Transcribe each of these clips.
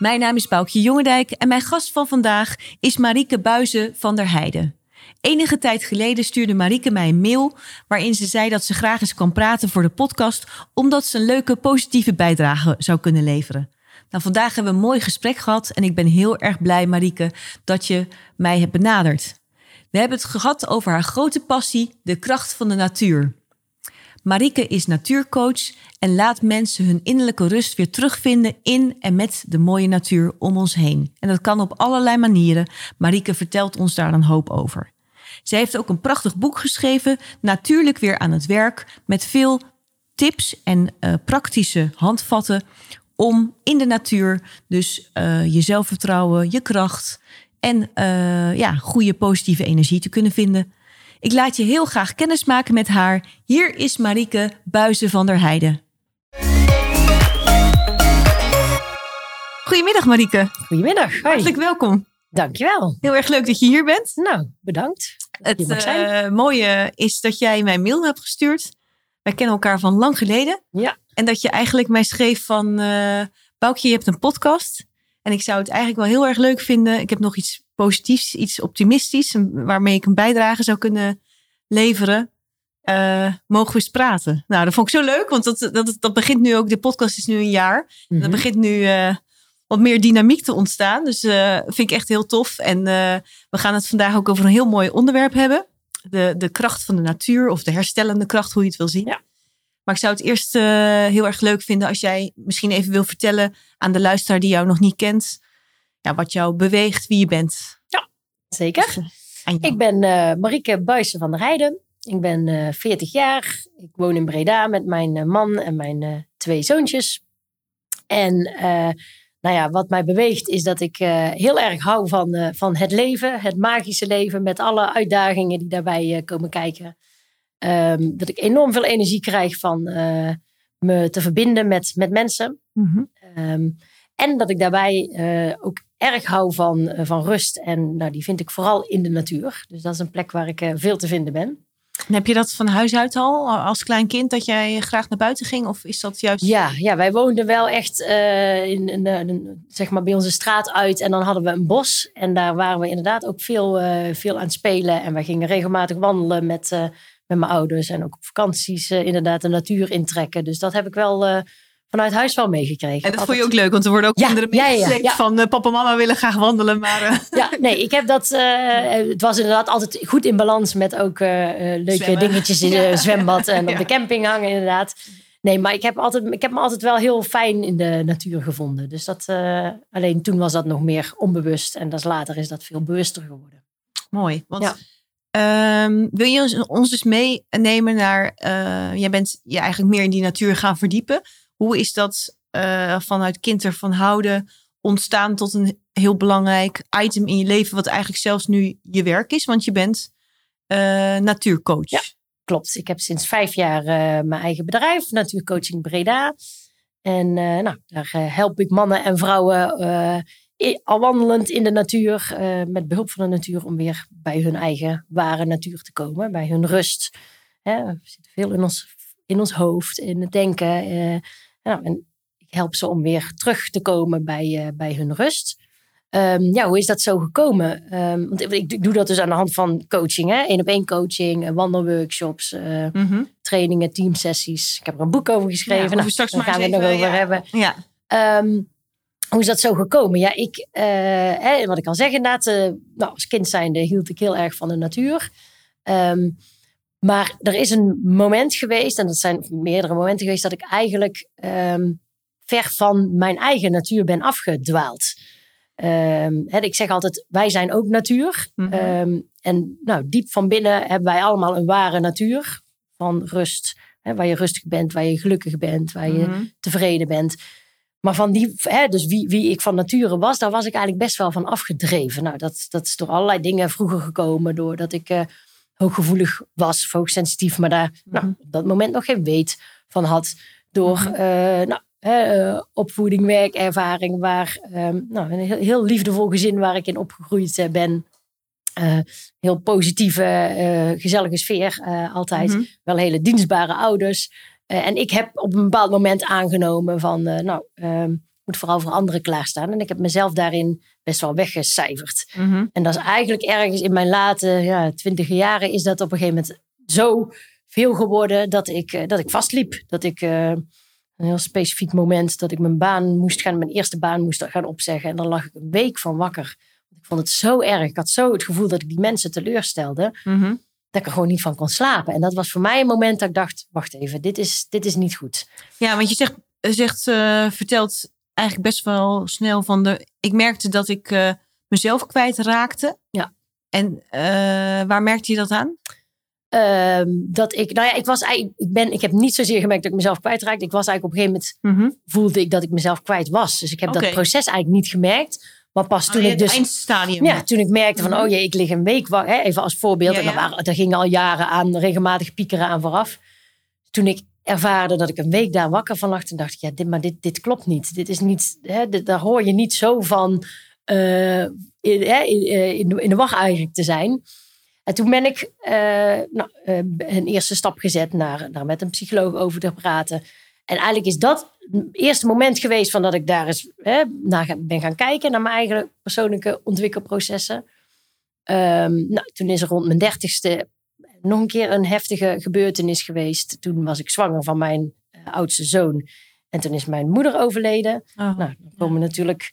Mijn naam is Boukje Jongendijk en mijn gast van vandaag is Marieke Buizen van der Heijden. Enige tijd geleden stuurde Marieke mij een mail waarin ze zei dat ze graag eens kwam praten voor de podcast omdat ze een leuke positieve bijdrage zou kunnen leveren. Nou, vandaag hebben we een mooi gesprek gehad en ik ben heel erg blij, Marieke, dat je mij hebt benaderd. We hebben het gehad over haar grote passie, de kracht van de natuur. Marieke is natuurcoach en laat mensen hun innerlijke rust weer terugvinden in en met de mooie natuur om ons heen. En dat kan op allerlei manieren. Marieke vertelt ons daar een hoop over. Zij heeft ook een prachtig boek geschreven, Natuurlijk weer aan het werk, met veel tips en eh, praktische handvatten om in de natuur dus eh, je zelfvertrouwen, je kracht en eh, ja, goede positieve energie te kunnen vinden. Ik laat je heel graag kennis maken met haar. Hier is Marieke Buizen van der Heijden. Goedemiddag Marieke. Goedemiddag. Hoi. Hartelijk welkom. Dankjewel. Heel erg leuk dat je hier bent. Nou, bedankt. Het eh, mooie is dat jij mij mail hebt gestuurd. Wij kennen elkaar van lang geleden. Ja. En dat je eigenlijk mij schreef van... eh Boukje, je hebt een podcast. En ik zou het eigenlijk wel heel erg leuk vinden. Ik heb nog iets positiefs, iets optimistisch... waarmee ik een bijdrage zou kunnen leveren. Eh, mogen we eens praten? Nou, dat vond ik zo leuk. Want dat, dat, dat begint nu ook... De podcast is nu een jaar. Mhm. Er begint nu eh, wat meer dynamiek te ontstaan. Dus eh vind ik echt heel tof. En we gaan het vandaag ook over een heel mooi onderwerp hebben. De, de kracht van de natuur of de herstellende kracht, hoe je het wil zien. Ja. Maar ik zou het eerst eh, heel erg leuk vinden als jij misschien even wil vertellen aan de luisteraar die jou nog niet kent. Ja, wat jou beweegt, wie je bent. Zeker. Aan jou. Ik ben eh Marieke Buijsen van der Heijden. Ik ben eh 40 jaar. Ik woon in Breda met mijn eh, man en mijn eh, twee zoontjes. En eh, nou ja, wat mij beweegt is dat ik eh, heel erg hou van, eh, van het leven. Het magische leven met alle uitdagingen die daarbij eh, komen kijken. Ehm, dat ik enorm veel energie krijg van eh, me te verbinden met, met mensen. Mhm. Ehm, en dat ik daarbij eh, ook erg hou van, eh, van rust. En nou, die vind ik vooral in de natuur. Dus dat is een plek waar ik veel te vinden ben. En heb je dat van huis uit al, als klein kind, dat jij graag naar buiten ging? Of is dat juist... Ja, ja wij woonden wel echt in, in, de- in- zeg maar bij onze straat uit. En dan hadden we een bos. En daar waren we inderdaad ook veel, veel aan het spelen. En wij gingen regelmatig wandelen met, met mijn ouders. En ook op vakanties eh, inderdaad de natuur intrekken. Dus dat heb ik wel eh, vanuit huis wel meegekregen. En dat vond je ook leuk, want er worden ook Ja, kinderen ja, ja, van eh, papa en mama willen graag wandelen, maar... Ja, nee, ik heb dat. het was inderdaad altijd goed in balans met ook leuke Zwemmen. dingetjes in het zwembad en op de camping hangen, inderdaad. Nee, maar ik heb, altijd, ik heb me altijd wel heel fijn in de natuur gevonden. Dus dat, alleen toen was dat nog meer onbewust. En dat is later is dat veel bewuster geworden. Mooi. Want Ehm, wil je ons, dus meenemen naar. eh, jij bent je eigenlijk meer in die natuur gaan verdiepen. Hoe is dat eh, vanuit kind ervan houden ontstaan tot een heel belangrijk item in je leven, wat eigenlijk zelfs nu je werk is? Want je bent eh, natuurcoach. Ja. Klopt, ik heb sinds vijf jaar mijn eigen bedrijf, Natuurcoaching Breda. En nou, daar help ik mannen en vrouwen al wandelend in de natuur, eh, met behulp van de natuur, om weer bij hun eigen ware natuur te komen, bij hun rust. Hè, we zitten veel in ons, in ons hoofd, in het denken. nou, en ik help ze om weer terug te komen bij, eh, bij hun rust. Ehm, ja, hoe is dat zo gekomen? Ehm, want ik, ik doe dat dus aan de hand van coaching, één op één coaching, wandelworkshops, eh, Mhm. trainingen, teamsessies. Ik heb er een boek over geschreven. Ja, Nou, straks daar gaan we het nog over ja. hebben. Ja. Ehm, hoe is dat zo gekomen? Ja, ik, eh, hè, wat ik al zeg inderdaad, eh, nou, als kind zijnde hield ik heel erg van de natuur. Ehm, maar er is een moment geweest, en dat zijn meerdere momenten geweest, dat ik eigenlijk ehm, ver van mijn eigen natuur ben afgedwaald. Ehm, hè, ik zeg altijd, wij zijn ook natuur. Mhm. En nou, diep van binnen hebben wij allemaal een ware natuur van rust. Hè, waar je rustig bent, waar je gelukkig bent, waar je Mhm. tevreden bent. Maar van die, hè, dus wie, wie ik van nature was, daar was ik eigenlijk best wel van afgedreven. Nou, dat, dat is door allerlei dingen vroeger gekomen. Doordat ik uh, hooggevoelig was, hoogsensitief, maar daar nou, op dat moment nog geen weet van had. Door Mhm. eh, nou, hè, eh, opvoeding, werkervaring, waar ehm, nou, een heel, heel liefdevol gezin waar ik in opgegroeid ben. Heel positieve, gezellige sfeer altijd. Mhm. Wel hele dienstbare ouders. Eh, en ik heb op een bepaald moment aangenomen van, eh, nou, ehm, moet vooral voor anderen klaarstaan. En ik heb mezelf daarin best wel weggecijferd. Mhm. En dat is eigenlijk ergens in mijn late ja, twintige jaren is dat op een gegeven moment zo veel geworden dat ik, eh, dat ik vastliep. Dat ik een heel specifiek moment dat ik mijn baan moest gaan, mijn eerste baan moest gaan opzeggen. En dan lag ik een week van wakker. Ik vond het zo erg. Ik had zo het gevoel dat ik die mensen teleurstelde Mhm. Dat ik er gewoon niet van kon slapen. En dat was voor mij een moment dat ik dacht, wacht even, dit is, dit is niet goed. Ja, want je zegt, zegt eh, vertelt eigenlijk best wel snel van de. Ik merkte dat ik eh, mezelf kwijtraakte. Ja. En eh, waar merkte je dat aan? Ehm, dat ik, nou ja, ik was eigenlijk, ik ben, ik heb niet zozeer gemerkt dat ik mezelf kwijtraakte. Ik was eigenlijk op een gegeven moment voelde ik dat ik mezelf kwijt was. Dus ik heb dat proces eigenlijk niet gemerkt. Maar pas toen Oh, ik dus, eindstadium. ja, toen ik merkte van, Mhm. oh jee, ik lig een week, hè, even als voorbeeld. Ja, En daar, waren, daar gingen al jaren aan, regelmatig piekeren aan vooraf. Toen ik ervaarde dat ik een week daar wakker van lag, toen dacht ik, ja, dit, maar dit, dit klopt niet. Dit is niet, hè, dit- daar hoor je niet zo van eh, in, hè, in, eh, in, de, in de wacht eigenlijk te zijn. En toen ben ik eh, nou, een eerste stap gezet naar, naar met een psycholoog over te praten. En eigenlijk is dat het eerste moment geweest van dat ik daar eens hè, naar ben gaan kijken naar mijn eigen persoonlijke ontwikkelprocessen. Ehm, nou, toen is er rond mijn dertigste nog een keer een heftige gebeurtenis geweest. Toen was ik zwanger van mijn eh, oudste zoon. En toen is mijn moeder overleden. Oh. Nou, dan komen natuurlijk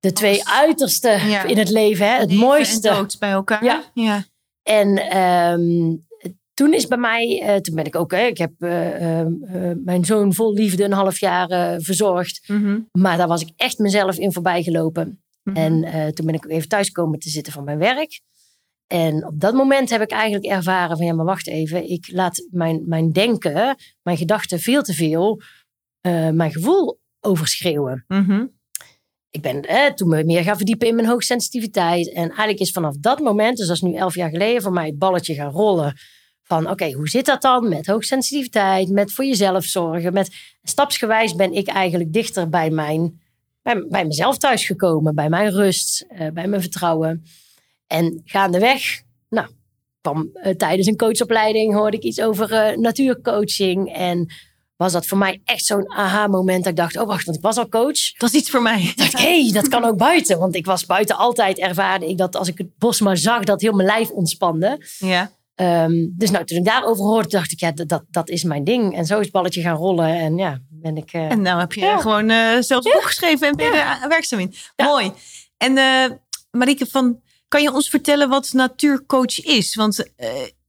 de twee Alles. uiterste Ja. in het leven. Hè? Het Leven mooiste. En dood bij elkaar. Ja. ja. En ehm, toen is bij mij, eh, toen ben ik ook, hè, ik heb eh, ehm, eh, mijn zoon vol liefde een half jaar verzorgd. Mhm. Maar daar was ik echt mezelf in voorbij gelopen. Mhm. En toen ben ik ook even thuis komen te zitten van mijn werk. En op dat moment heb ik eigenlijk ervaren van ja, maar wacht even. Ik laat mijn, mijn denken, mijn gedachten veel te veel mijn gevoel overschreeuwen. Mhm. Ik ben eh, toen me meer gaan verdiepen in mijn hoogsensitiviteit. En eigenlijk is vanaf dat moment, dus dat is nu elf jaar geleden, voor mij het balletje gaan rollen. Van oké, hoe zit dat dan met hoogsensitiviteit, met voor jezelf zorgen. Met, stapsgewijs ben ik eigenlijk dichter bij, mijn, bij, bij mezelf thuisgekomen. Bij mijn rust, eh, bij mijn vertrouwen. En gaandeweg, nou, kwam eh, tijdens een coachopleiding hoorde ik iets over eh, natuurcoaching. En was dat voor mij echt zo'n aha-moment. Dat ik dacht, oh wacht, want ik was al coach Dat is iets voor mij. dacht ik, hé, hey, dat kan ook buiten. Want ik was buiten altijd ervaarde ik dat als ik het bos maar zag, dat heel mijn lijf ontspande. Ja. Ehm, dus nou, toen ik daarover hoorde, dacht ik, ja, dat, dat, is mijn ding. En zo is het balletje gaan rollen. En ja, ben ik... eh, En nou heb je Ja. gewoon eh, zelfs een boek geschreven en ben je er eh, werkzaam in. Ja. Mooi. En eh Marieke, van, kan je ons vertellen wat natuurcoach is? Want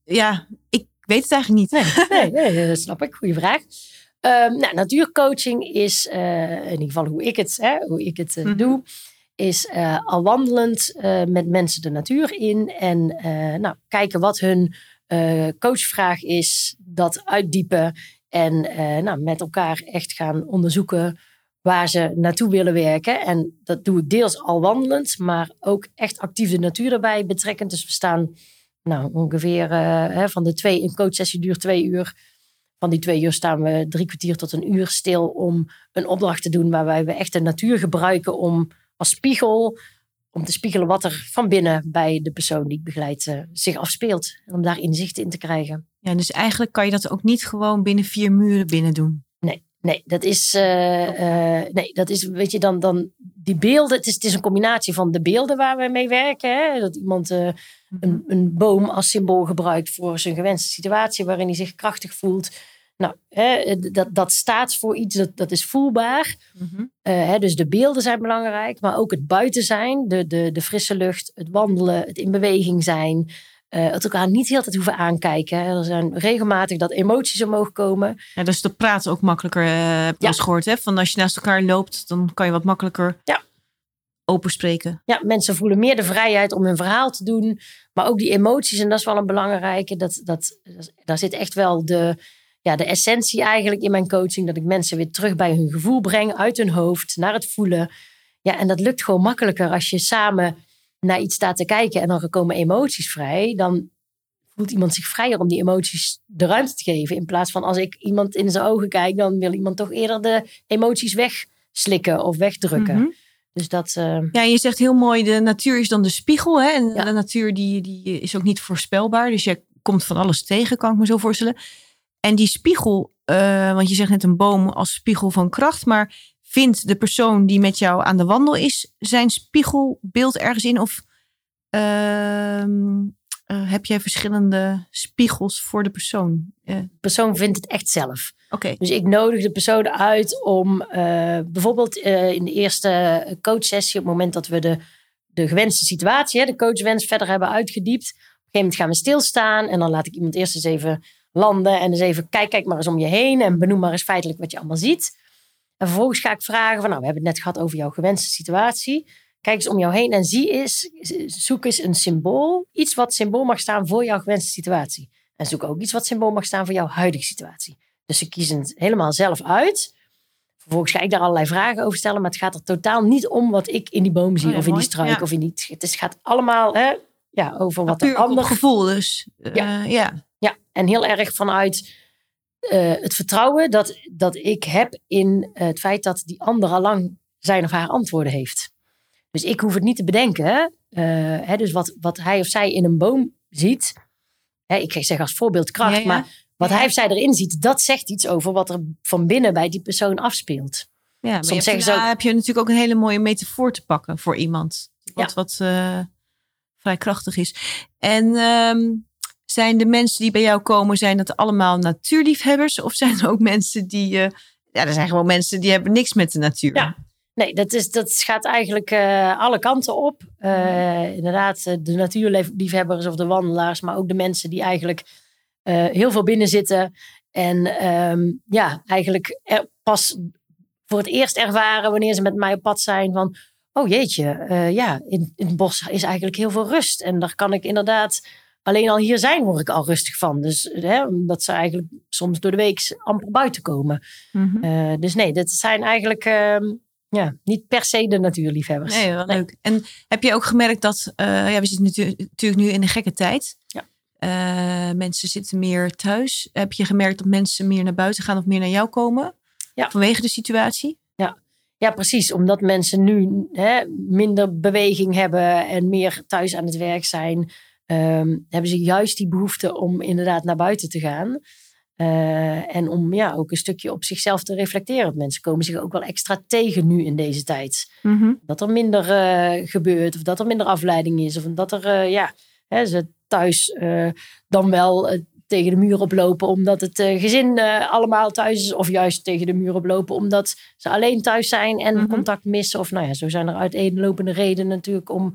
ja, ik weet het eigenlijk niet. nee, nee, nee, dat snap ik. Goeie vraag. Ehm, nou, natuurcoaching is, in ieder geval hoe ik het, hè, hoe ik het Mhm. doe, is eh, al wandelend eh, met mensen de natuur in en eh, nou, kijken wat hun coachvraag is, dat uitdiepen en nou, met elkaar echt gaan onderzoeken waar ze naartoe willen werken. En dat doe ik deels al wandelend, maar ook echt actief de natuur erbij betrekkend. Dus we staan nou, ongeveer hè, van de twee, een coachsessie duurt twee uur. Van die twee uur staan we drie kwartier tot een uur stil om een opdracht te doen waarbij we echt de natuur gebruiken om als spiegel, om te spiegelen wat er van binnen bij de persoon die ik begeleid eh, zich afspeelt. En om daar inzicht in te krijgen. Ja, dus eigenlijk kan je dat ook niet gewoon binnen vier muren binnen doen. Nee, dat is, eh, eh, nee, dat is, weet je, dan, dan die beelden. Het is, het is een combinatie van de beelden waar we mee werken. Hè? Dat iemand eh, een, een boom als symbool gebruikt voor zijn gewenste situatie waarin hij zich krachtig voelt. Nou, hè, dat, dat staat voor iets, dat, dat is voelbaar. Eh, hè, dus de beelden zijn belangrijk, maar ook het buiten zijn, de, de, de frisse lucht, het wandelen, het in beweging zijn. eh, het elkaar niet heel tijd hoeven aankijken. hè. Er zijn regelmatig dat emoties omhoog komen. Ja, dus de praten ook makkelijker, heb eens gehoord. Hè? Van als je naast elkaar loopt, dan kan je wat makkelijker Ja. open spreken. ja, mensen voelen meer de vrijheid om hun verhaal te doen. Maar ook die emoties, en dat is wel een belangrijke. Dat, dat- daar zit echt wel de, ja, de essentie eigenlijk in mijn coaching. Dat ik mensen weer terug bij hun gevoel breng, uit hun hoofd, naar het voelen. Ja, en dat lukt gewoon makkelijker als je samen naar iets staat te kijken en dan komen emoties vrij. Dan voelt iemand zich vrijer om die emoties de ruimte te geven. In plaats van als ik iemand in zijn ogen kijk, dan wil iemand toch eerder de emoties wegslikken of wegdrukken. Mhm. Dus dat. eh, Ja, je zegt heel mooi, de natuur is dan de spiegel. Hè? En Ja. de natuur die, die is ook niet voorspelbaar. Dus je komt van alles tegen, kan ik me zo voorstellen. En die spiegel, eh, want je zegt net een boom als spiegel van kracht. Maar vindt de persoon die met jou aan de wandel is zijn spiegelbeeld ergens in? Of ehm, eh, heb jij verschillende spiegels voor de persoon? Eh, de persoon vindt het echt zelf. Oké. Dus ik nodig de persoon uit om bijvoorbeeld in de eerste coachsessie, op het moment dat we de, de gewenste situatie, hè, de coachwens verder hebben uitgediept. Op een gegeven moment gaan we stilstaan en dan laat ik iemand eerst eens even landen en eens even kijk, kijk maar eens om je heen en benoem maar eens feitelijk wat je allemaal ziet. En vervolgens ga ik vragen van, nou, we hebben het net gehad over jouw gewenste situatie. Kijk eens om jou heen en zie eens, zoek eens een symbool. Iets wat symbool mag staan voor jouw gewenste situatie. En zoek ook iets wat symbool mag staan voor jouw huidige situatie. Dus ze kiezen het helemaal zelf uit. Vervolgens ga ik daar allerlei vragen over stellen. Maar het gaat er totaal niet om wat ik in die boom zie. Oh ja, of in die struik. Ja. Of in die, het is- gaat allemaal hè, ja, over wat de ander... gevoel dus. Eh, Ja. ja. Ja, en heel erg vanuit eh, het vertrouwen dat, dat ik heb in het feit dat die ander al lang zijn of haar antwoorden heeft. Dus ik hoef het niet te bedenken. Eh, hè, dus wat, wat hij of zij in een boom ziet. Hè, ik zeg als voorbeeld kracht, Ja, ja. maar wat Ja. hij of zij erin ziet, dat zegt iets over wat er van binnen bij die persoon afspeelt. Ja, maar Soms je hebt, zeggen ze daarna ook- heb je natuurlijk ook een hele mooie metafoor te pakken voor iemand. Wat, wat eh, vrij krachtig is. En ehm, zijn de mensen die bij jou komen, zijn dat allemaal natuurliefhebbers? Of zijn er ook mensen die... eh, ja, er zijn gewoon mensen die hebben niks met de natuur. Ja. Nee, dat, is, dat gaat eigenlijk eh, alle kanten op. Eh, inderdaad, eh, de natuurliefhebbers of de wandelaars, maar ook de mensen die eigenlijk heel veel binnen zitten. En ehm, ja, eigenlijk er pas voor het eerst ervaren wanneer ze met mij op pad zijn van... Oh jeetje, ja, in, in het bos is eigenlijk heel veel rust. En daar kan ik inderdaad, alleen al hier zijn word ik al rustig van. Dus hè, omdat ze eigenlijk soms door de week amper buiten komen. Mhm. Eh, dus nee, dit zijn eigenlijk ehm, ja, niet per se de natuurliefhebbers. Nee, wel leuk. En heb je ook gemerkt dat... eh, ja, we zitten natu- natuurlijk nu in een gekke tijd. Ja. Eh, mensen zitten meer thuis. Heb je gemerkt dat mensen meer naar buiten gaan of meer naar jou komen? Ja. Vanwege de situatie? Ja, precies. Omdat mensen nu hè, minder beweging hebben en meer thuis aan het werk zijn, ehm, hebben ze juist die behoefte om inderdaad naar buiten te gaan. Eh, en om ja, ook een stukje op zichzelf te reflecteren. Want mensen komen zich ook wel extra tegen nu in deze tijd. Dat er minder eh, gebeurt, of dat er minder afleiding is, of dat er eh, ja, hè, ze thuis dan wel tegen de muur oplopen omdat het gezin allemaal thuis is, of juist tegen de muur oplopen omdat ze alleen thuis zijn en Mhm. contact missen. Of nou ja, zo zijn er uiteenlopende redenen natuurlijk om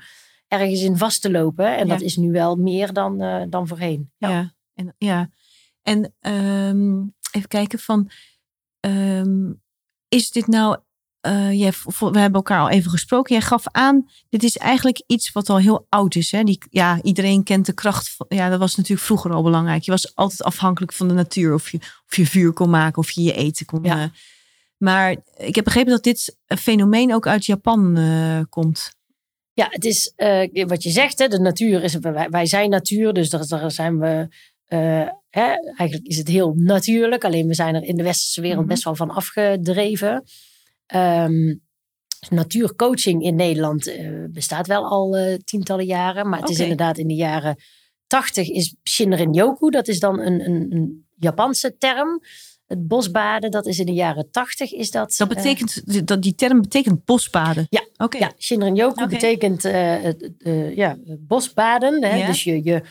ergens in vast te lopen. En Ja. dat is nu wel meer dan, eh, dan voorheen. Ja. Ja. En, ja. en ehm, even kijken van... ehm, is dit nou... eh, jij, we hebben elkaar al even gesproken. Jij gaf aan, dit is eigenlijk iets wat al heel oud is. Hè? Die, ja, iedereen kent de kracht. Van, ja, dat was natuurlijk vroeger al belangrijk. Je was altijd afhankelijk van de natuur. Of je, of je vuur kon maken, of je je eten kon... Ja. eh, maar ik heb begrepen dat dit fenomeen ook uit Japan komt. Ja, het is eh, wat je zegt, hè, de natuur is, wij, wij zijn natuur, dus daar, daar zijn we, eh, hè, eigenlijk is het heel natuurlijk, alleen we zijn er in de westerse wereld Mhm. best wel van afgedreven. Ehm, natuurcoaching in Nederland eh, bestaat wel al tientallen jaren, maar het is inderdaad in de jaren tachtig is Shinrin Yoku, dat is dan een, een, een Japanse term. Het bosbaden, dat is in de jaren tachtig, is dat... Dat eh, betekent, dat die term betekent bosbaden. Ja, Oké. ja, Shinrin Yoku betekent eh, eh, ja, bosbaden. Hè? Ja. Dus je, je,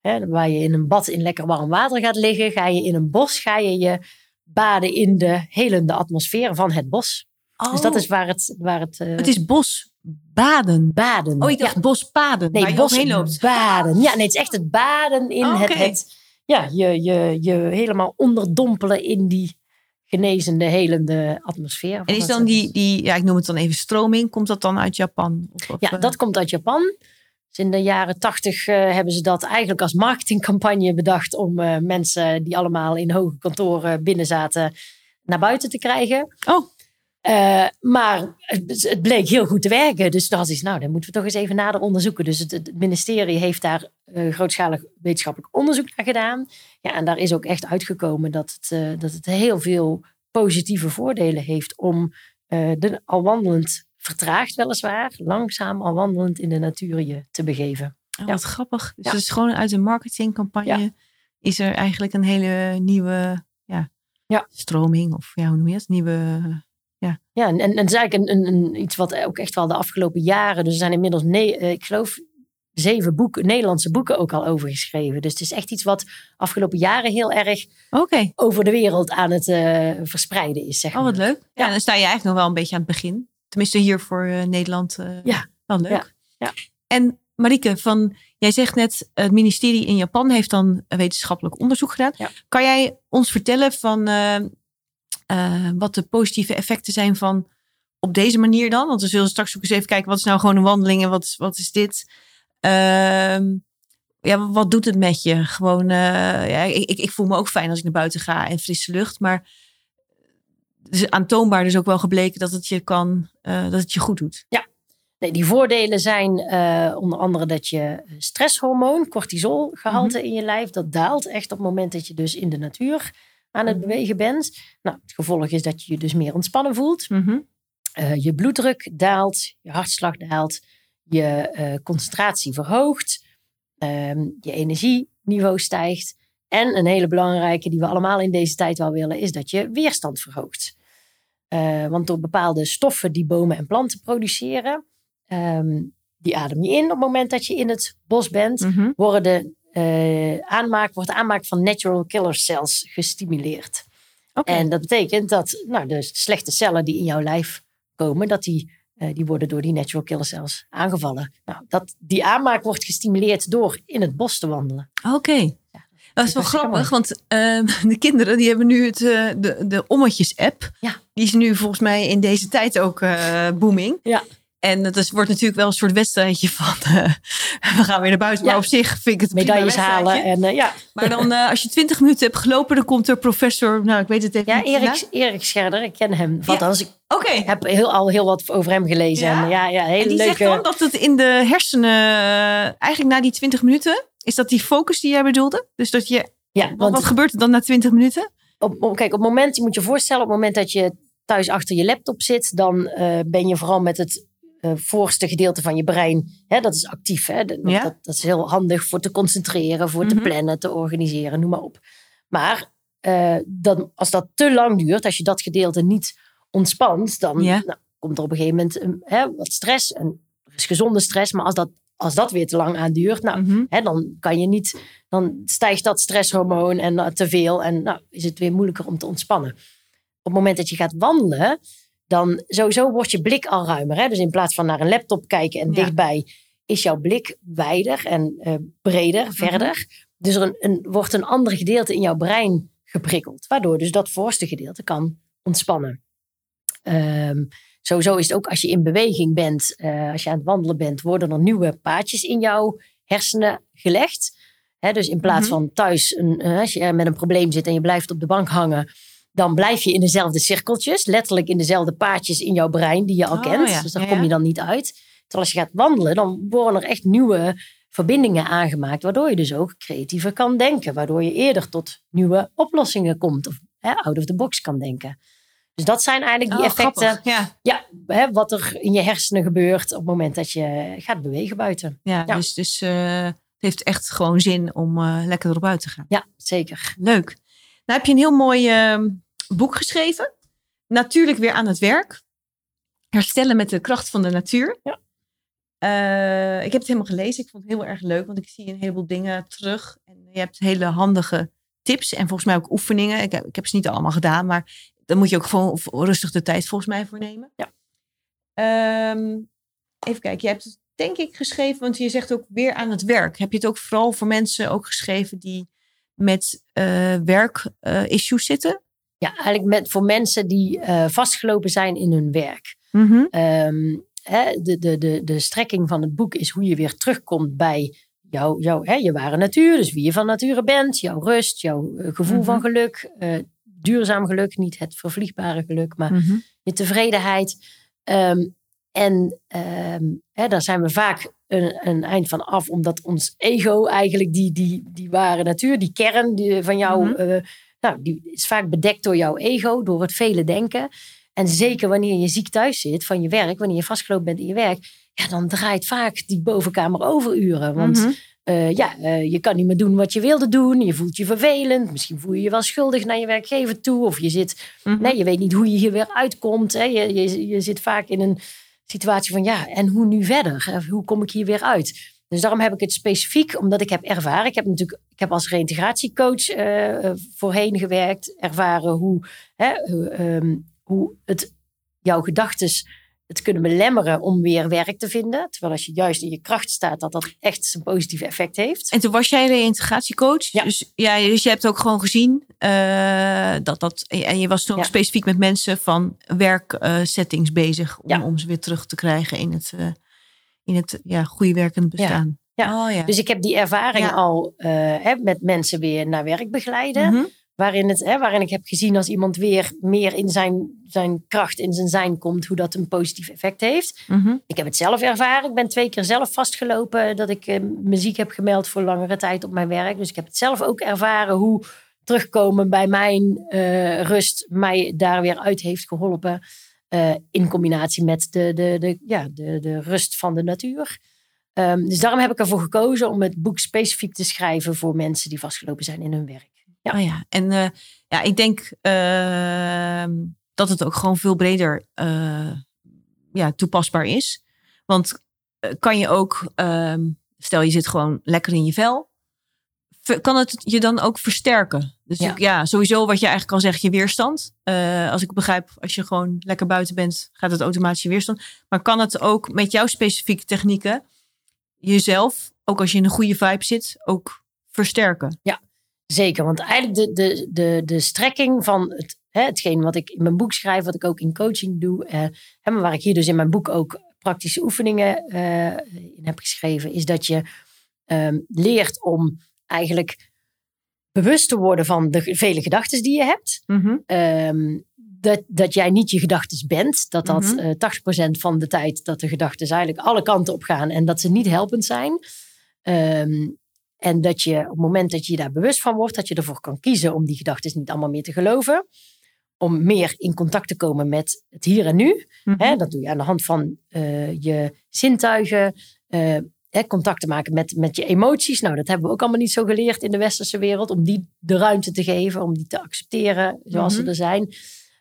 hè, waar je in een bad in lekker warm water gaat liggen, ga je in een bos, ga je je baden in de helende atmosfeer van het bos. Dus dat is waar het, waar het, Oh. Het is bosbaden. baden. Oh, ik dacht ja. bospaden. waar Nee, je overheen loopt. bosbaden. Ja, nee, het is echt het baden in Oh, het, het, ja, je, je, je helemaal onderdompelen in die genezende, helende atmosfeer. En is dan die, die, ja, ik noem het dan even stroming, komt dat dan uit Japan? Of, of, Ja, eh, dat komt uit Japan. Dus in de jaren tachtig eh, hebben ze dat eigenlijk als marketingcampagne bedacht om eh, mensen die allemaal in hoge kantoren binnen zaten naar buiten te krijgen. Oh. Eh, maar het, het bleek heel goed te werken. Dus toen had ik, nou, dan moeten we toch eens even nader onderzoeken. Dus het, het ministerie heeft daar eh, grootschalig wetenschappelijk onderzoek naar gedaan. Ja, en daar is ook echt uitgekomen dat het, eh, dat het heel veel positieve voordelen heeft om de, al wandelend, vertraagd weliswaar, langzaam al wandelend in de natuur je te begeven. Oh, Ja. Wat grappig. Dus Ja. het is gewoon uit een marketingcampagne is er eigenlijk een hele nieuwe ja, Ja. stroming of ja, hoe noem je het? Nieuwe. Ja, en, en, en het is eigenlijk een, iets wat ook echt wel de afgelopen jaren, dus er zijn inmiddels, ne- eh, ik geloof, zeven boeken, Nederlandse boeken ook al over geschreven. Dus het is echt iets wat afgelopen jaren heel erg over de wereld aan het eh, verspreiden is, zeg Oh, wat maar. leuk. Ja, Ja. dan sta je eigenlijk nog wel een beetje aan het begin. Tenminste, hier voor eh, Nederland. Ja. Wel leuk. Ja. Ja. En Marike, van, jij zegt net, het ministerie in Japan heeft dan wetenschappelijk onderzoek gedaan. Ja. Kan jij ons vertellen van eh, wat de positieve effecten zijn van op deze manier dan? Want we zullen straks ook eens even kijken, wat is nou gewoon een wandeling en wat is, wat is dit? Ehm, ja, wat doet het met je? Gewoon, eh, ja, ik, ik, voel me ook fijn als ik naar buiten ga en frisse lucht, maar het is aantoonbaar dus ook wel gebleken dat het je kan, eh, dat het je goed doet. Nee, die voordelen zijn onder andere dat je stresshormoon, cortisolgehalte in je lijf, dat daalt echt op het moment dat je dus in de natuur aan het Mhm. bewegen bent. Nou, het gevolg is dat je je dus meer ontspannen voelt. Mhm. Eh, je bloeddruk daalt, je hartslag daalt, je eh, concentratie verhoogt, ehm, je energieniveau stijgt. En een hele belangrijke die we allemaal in deze tijd wel willen, is dat je weerstand verhoogt. Eh, want door bepaalde stoffen die bomen en planten produceren, ehm, die adem je in op het moment dat je in het bos bent, Mhm. worden eh, aanmaak, wordt de aanmaak van natural killer cells gestimuleerd. En dat betekent dat nou, de slechte cellen die in jouw lijf komen, dat die, eh, die worden door die natural killer cells aangevallen. Nou, dat, die aanmaak wordt gestimuleerd door in het bos te wandelen. Oké. Dat is wel grappig, want ehm, de kinderen die hebben nu het, eh, de, de Ommetjes-app. Ja. Die is nu volgens mij in deze tijd ook booming. Ja. En het is, wordt natuurlijk wel een soort wedstrijdje van eh, we gaan weer naar buiten. Maar op zich vind ik het Medailles halen. En, eh, ja, Maar dan eh, als je twintig minuten hebt gelopen, dan komt er professor, nou ik weet het even ja niet. Erik, Erik Scherder, ik ken hem. Want Ja. als ik Oké. heb heel, al heel wat over hem gelezen. Ja? En ja, ja, hele En die leuke. zegt dan dat het in de hersenen, eigenlijk na die 20 minuten, is dat die focus die jij bedoelde? Dus dat je, ja, wat, want wat gebeurt er dan na 20 minuten? op, op- kijk, op het moment, je moet je voorstellen, op het moment dat je thuis achter je laptop zit, dan ben je vooral met het eh, voorste gedeelte van je brein, hè, dat is actief. Hè, dat, Ja. dat, dat is heel handig voor te concentreren, voor te Mhm. plannen, te organiseren, noem maar op. Maar eh, dan, als dat te lang duurt, als je dat gedeelte niet ontspant, dan Ja. nou, komt er op een gegeven moment een, hè, wat stress. En er is gezonde stress, maar als dat, als dat weer te lang aanduurt, nou, Mhm. Hè, dan kan je niet, dan stijgt dat stresshormoon en uh, te veel en nou is het weer moeilijker om te ontspannen. Op het moment dat je gaat wandelen, dan sowieso wordt je blik al ruimer. Hè? Dus in plaats van naar een laptop kijken en Ja. dichtbij, is jouw blik wijder en eh, breder, verder. Dus er een, een, wordt een ander gedeelte in jouw brein geprikkeld, waardoor dus dat voorste gedeelte kan ontspannen. Ehm, sowieso is het ook als je in beweging bent, eh, als je aan het wandelen bent, worden er nieuwe paadjes in jouw hersenen gelegd. Dus in plaats Mhm. van thuis, een, eh, als je met een probleem zit en je blijft op de bank hangen, dan blijf je in dezelfde cirkeltjes, letterlijk in dezelfde paadjes in jouw brein die je al Oh, kent. ja. Dus daar Ja, kom je dan niet uit. Terwijl als je gaat wandelen, dan worden er echt nieuwe verbindingen aangemaakt, waardoor je dus ook creatiever kan denken, waardoor je eerder tot nieuwe oplossingen komt of hè, out of the box kan denken. Dus dat zijn eigenlijk die Oh, effecten. grappig. Ja, Ja, hè, wat er in je hersenen gebeurt op het moment dat je gaat bewegen buiten. ja, Ja. dus, dus eh, het heeft echt gewoon zin om eh, lekker erop uit te gaan. Ja, zeker. Leuk. Nou heb je een heel mooi ehm, boek geschreven. Natuurlijk weer aan het werk. Herstellen met de kracht van de natuur. Ja. Eh, ik heb het helemaal gelezen. Ik vond het heel erg leuk, want ik zie een heleboel dingen terug. En je hebt hele handige tips en volgens mij ook oefeningen. Ik heb, ik heb ze niet allemaal gedaan, maar daar moet je ook gewoon rustig de tijd volgens mij voor nemen. Ja. Ehm, even kijken, je hebt het denk ik geschreven, want je zegt ook weer aan het werk. Heb je het ook vooral voor mensen ook geschreven die met eh werk-issues zitten? Ja, eigenlijk met, voor mensen die eh, vastgelopen zijn in hun werk. Mhm. Ehm, hè, de, de, de, de strekking van het boek is hoe je weer terugkomt bij jouw, jouw, hè, je ware natuur. Dus wie je van nature bent, jouw rust, jouw eh, gevoel van Mhm. geluk. eh, duurzaam geluk, niet het vervliegbare geluk, maar Mhm. je tevredenheid. Ehm, en ehm, hè, daar zijn we vaak een, een eind van af, omdat ons ego eigenlijk die, die, die ware natuur, die kern die, van jou, nou, die is vaak bedekt door jouw ego, door het vele denken. En zeker wanneer je ziek thuis zit van je werk, wanneer je vastgelopen bent in je werk, ja, dan draait vaak die bovenkamer overuren. Want Mhm. eh, ja, eh, je kan niet meer doen wat je wilde doen. Je voelt je vervelend. Misschien voel je je wel schuldig naar je werkgever toe. Of je zit, Mhm. nee, je weet niet hoe je hier weer uitkomt. Hè. Je, je, je zit vaak in een situatie van ja, en hoe nu verder? Hoe kom ik hier weer uit? Dus daarom heb ik het specifiek, omdat ik heb ervaren. Ik heb natuurlijk, ik heb als reïntegratiecoach eh, eh, voorheen gewerkt, ervaren hoe, hè, hoe, ehm, hoe het jouw gedachten het kunnen belemmeren om weer werk te vinden. Terwijl als je juist in je kracht staat, dat dat echt zijn positieve effect heeft. En toen was jij reïntegratiecoach. Ja. Dus, ja, dus je hebt ook gewoon gezien eh, dat dat. En je was toen ook Ja. specifiek met mensen van werksettings bezig. Om, Ja. om ze weer terug te krijgen in het, in het ja, goede werkend bestaan. Ja. Oh, ja. Dus ik heb die ervaring Ja. al eh, hè, met mensen weer naar werk begeleiden. Mhm. Waarin, het, hè, waarin ik heb gezien als iemand weer meer in zijn, zijn kracht, in zijn zijn komt, hoe dat een positief effect heeft. Mhm. Ik heb het zelf ervaren. Ik ben twee keer zelf vastgelopen dat ik eh, muziek heb gemeld voor langere tijd op mijn werk. Dus ik heb het zelf ook ervaren hoe terugkomen bij mijn eh, rust mij daar weer uit heeft geholpen. Eh, in combinatie met de, de, de, ja, de, de rust van de natuur. Ehm, dus daarom heb ik ervoor gekozen om het boek specifiek te schrijven voor mensen die vastgelopen zijn in hun werk. Ja. Oh ja, en eh, ja, ik denk ehm, dat het ook gewoon veel breder eh, ja, toepasbaar is. Want kan je ook, ehm, stel je zit gewoon lekker in je vel, kan het je dan ook versterken? Dus Ja. ja, ja sowieso wat je eigenlijk kan zeggen, je weerstand. Eh, als ik begrijp, als je gewoon lekker buiten bent, gaat het automatisch je weerstand. Maar kan het ook met jouw specifieke technieken jezelf, ook als je in een goede vibe zit, ook versterken? Zeker, want eigenlijk de, de, de, de strekking van het, hè, hetgeen wat ik in mijn boek schrijf, wat ik ook in coaching doe, eh, hè, maar waar ik hier dus in mijn boek ook praktische oefeningen eh, in heb geschreven, is dat je ehm, leert om eigenlijk bewust te worden van de vele gedachten die je hebt. Mhm. Ehm, dat, dat jij niet je gedachten bent. Dat dat eh 80% van de tijd dat de gedachten eigenlijk alle kanten op gaan en dat ze niet helpend zijn. Ehm, en dat je op het moment dat je je daar bewust van wordt, dat je ervoor kan kiezen om die gedachten niet allemaal meer te geloven. Om meer in contact te komen met het hier en nu. Hè, dat doe je aan de hand van eh, je zintuigen. eh, hè, contact te maken met, met je emoties. Nou, dat hebben we ook allemaal niet zo geleerd in de westerse wereld. Om die de ruimte te geven, om die te accepteren zoals Mhm. ze er zijn.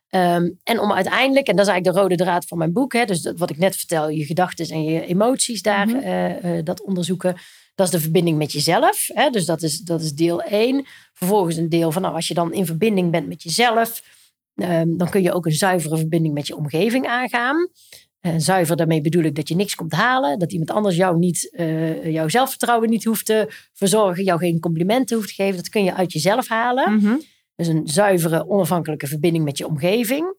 Ehm, en om uiteindelijk, en dat is eigenlijk de rode draad van mijn boek. Hè, dus dat, wat ik net vertel, je gedachten en je emoties daar, Mhm. eh, eh, dat onderzoeken. Dat is de verbinding met jezelf. Hè, dus dat is, dat is deel 1. Vervolgens een deel van, nou, als je dan in verbinding bent met jezelf, ehm, dan kun je ook een zuivere verbinding met je omgeving aangaan. En zuiver, daarmee bedoel ik dat je niks komt halen. Dat iemand anders jou niet, eh, jouw zelfvertrouwen niet hoeft te verzorgen. Jou geen complimenten hoeft te geven. Dat kun je uit jezelf halen. Mhm. Dus een zuivere, onafhankelijke verbinding met je omgeving.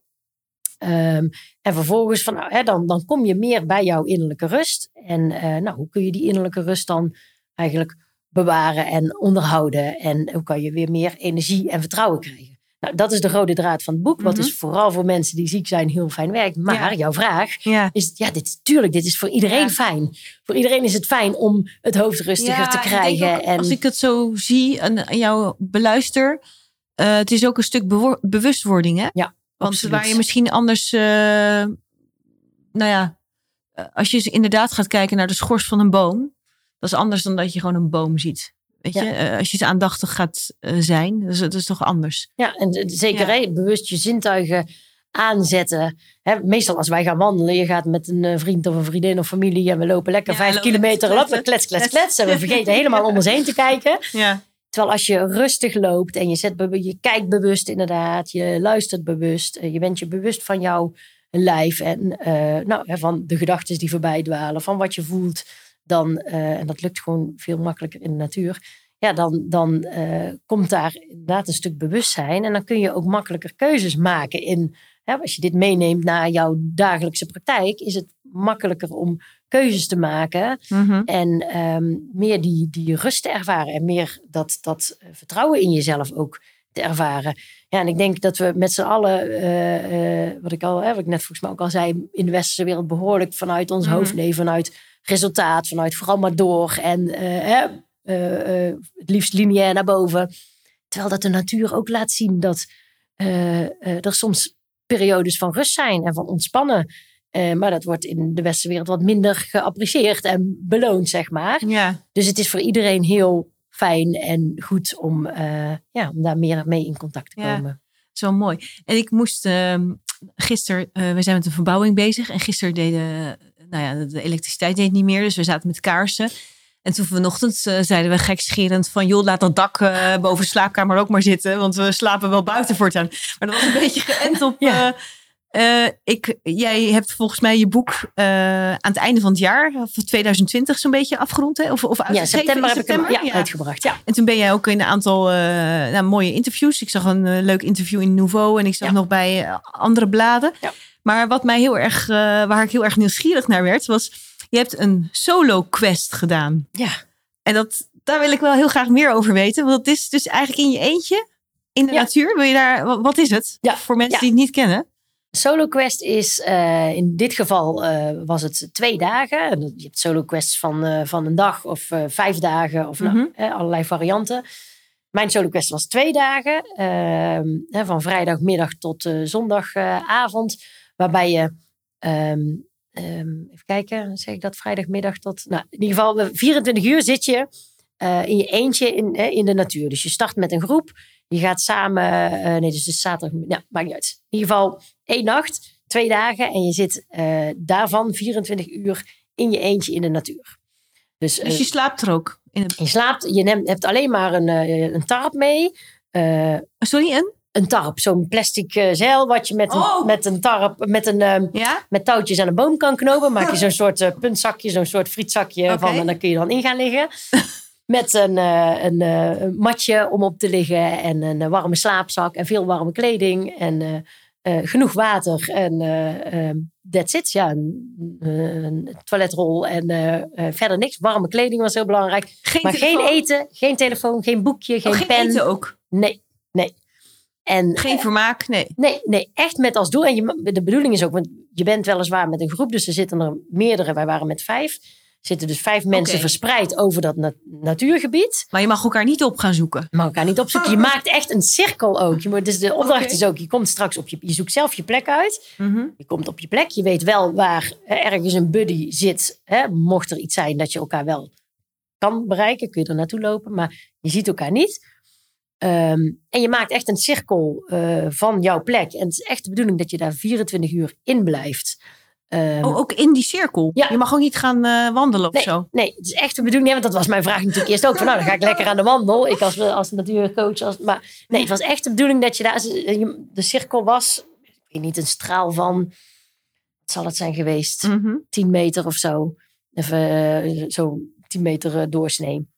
Ehm, en vervolgens van, nou, hè, dan, dan kom je meer bij jouw innerlijke rust. En eh, nou, hoe kun je die innerlijke rust dan eigenlijk bewaren en onderhouden? En hoe kan je weer meer energie en vertrouwen krijgen? Nou, dat is de rode draad van het boek. Wat Mhm. dus vooral voor mensen die ziek zijn heel fijn werkt. Maar Ja. jouw vraag Ja. is, ja, dit, tuurlijk, dit is voor iedereen Ja. fijn. Voor iedereen is het fijn om het hoofd rustiger te ik krijgen. ook, en Als ik het zo zie en jou beluister, eh, het is ook een stuk bewustwording, hè? Ja, Want absoluut. waar je misschien anders, eh, nou ja, eh, als je inderdaad gaat kijken naar de schors van een boom, dat is anders dan dat je gewoon een boom ziet. Weet Ja. je, Eh, als je het aandachtig gaat eh, zijn, dus dat is toch anders. Ja, en zeker Ja. hè, bewust je zintuigen aanzetten. Hè, meestal als wij gaan wandelen, je gaat met een eh, vriend of een vriendin of familie en we lopen lekker Ja, vijf lopen kilometer op, klets, klets, klets, klets. En we vergeten helemaal om ons heen te kijken. Ja. Terwijl als je rustig loopt en je, zet, je kijkt bewust inderdaad, je luistert bewust, je bent je bewust van jouw lijf en nou, van de gedachten die voorbij dwalen, van wat je voelt, dan, eh, en dat lukt gewoon veel makkelijker in de natuur, ja, dan, dan eh, komt daar inderdaad een stuk bewustzijn en dan kun je ook makkelijker keuzes maken in, hè, als je dit meeneemt naar jouw dagelijkse praktijk, is het makkelijker om keuzes te maken. Mhm. En ehm, meer die, die rust te ervaren. En meer dat, dat eh, vertrouwen in jezelf ook te ervaren. Ja, en ik denk dat we met z'n allen, wat ik al, hè, wat ik net volgens mij ook al zei, in de westerse wereld behoorlijk vanuit ons Mhm. hoofd, nee, vanuit resultaat, vanuit vooral maar door. En eh, eh, eh, het liefst lineair naar boven. Terwijl dat de natuur ook laat zien dat er soms periodes van rust zijn en van ontspannen. Maar dat wordt in de westerse wereld wat minder geapprecieerd en beloond, zeg maar. Ja, Dus het is voor iedereen heel fijn en goed om, ja, om daar meer mee in contact te Ja. komen. zo mooi. En ik moest ehm gisteren, we zijn met een verbouwing bezig. En gisteren deden, nou ja, de elektriciteit deed niet meer. Dus we zaten met kaarsen. En toen vanochtend eh, zeiden we gekscherend van... joh, laat dat dak eh, boven de slaapkamer ook maar zitten. Want we slapen wel buiten voortaan. Maar dat was een beetje geënt op... Ja. eh, eh, ik, jij hebt volgens mij je boek eh, aan het einde van het jaar... of 2020 zo'n beetje afgerond. Hè? Of, of Ja, september heb ik hem ja, Ja. uitgebracht. Ja. En toen ben jij ook in een aantal eh, nou, mooie interviews. Ik zag een leuk interview in Nouveau en ik zag nog bij andere bladen. Maar wat mij heel erg, waar ik heel erg nieuwsgierig naar werd, was je hebt een solo quest gedaan. ja. En dat, daar wil ik wel heel graag meer over weten. Want het is dus eigenlijk in je eentje in de natuur. Wil je daar, wa- wat is het? Voor mensen die het niet kennen. Solo Quest is eh, in dit geval eh, was het twee dagen. En Je hebt Solo Quests van, eh, van een dag of vijf dagen of nou, Mhm. allerlei varianten. Mijn Solo Quest was twee dagen, ehm, van vrijdagmiddag tot zondagavond, waarbij je ehm, ehm, even kijken, zeg ik dat vrijdagmiddag tot, nou in ieder geval eh, 24 uur zit je in je eentje in, in de natuur. Dus je start met een groep, je gaat samen, eh, nee, dus het is zaterdag, ja, maakt niet uit. In ieder geval één nacht, twee dagen en je zit eh, daarvan 24 uur in je eentje in de natuur. Dus, Dus eh, je slaapt er ook. In het, je slaapt, je neemt, hebt alleen maar een, een tarp mee. Eh, sorry, een? een tarp, zo'n plastic zeil wat je met een, Oh. met een tarp, met, een, ehm, Ja? met touwtjes aan een boom kan knopen. Maak je zo'n soort puntzakje, zo'n soort frietzakje van en dan kun je dan in gaan liggen. Met een, eh, een, eh, een matje om op te liggen en een eh, warme slaapzak en veel warme kleding en genoeg water en eh, ehm, that's it. Ja, een, een toiletrol en verder niks. Warme kleding was heel belangrijk. Geen Maar geen eten, geen telefoon, geen boekje, geen Oh, geen pen. eten ook. Nee, nee. En Geen vermaak, nee. Nee, nee, echt met als doel. En je, de bedoeling is ook, want je bent weliswaar met een groep, dus er zitten er meerdere. Wij waren met vijf. Er zitten dus vijf mensen verspreid over dat na- natuurgebied. Maar je mag elkaar niet op gaan zoeken. Maar elkaar niet opzoeken. Je maakt echt een cirkel ook. Je moet, dus de opdracht is ook, je komt straks op je, je zoekt zelf je plek uit. Mhm. Je komt op je plek. Je weet wel waar eh, ergens een buddy zit. Hè, mocht er iets zijn dat je elkaar wel kan bereiken, kun je er naartoe lopen. Maar je ziet elkaar niet. Ehm, en je maakt echt een cirkel eh, van jouw plek. En het is echt de bedoeling dat je daar 24 uur in blijft. Ehm, Oh, ook in die cirkel. Ja. Je mag ook niet gaan eh, wandelen of nee, zo. nee, het is echt de bedoeling. Nee, want dat was mijn vraag natuurlijk eerst ook. Van, nou, dan ga ik lekker aan de wandel. Ik als, als natuurcoach. Als, maar nee, het was echt de bedoeling dat je daar... De cirkel was, ik weet niet, een straal van... Wat zal het zijn geweest? Mhm. 10 meter of zo. Even eh, zo 10 meter eh, doorsnee.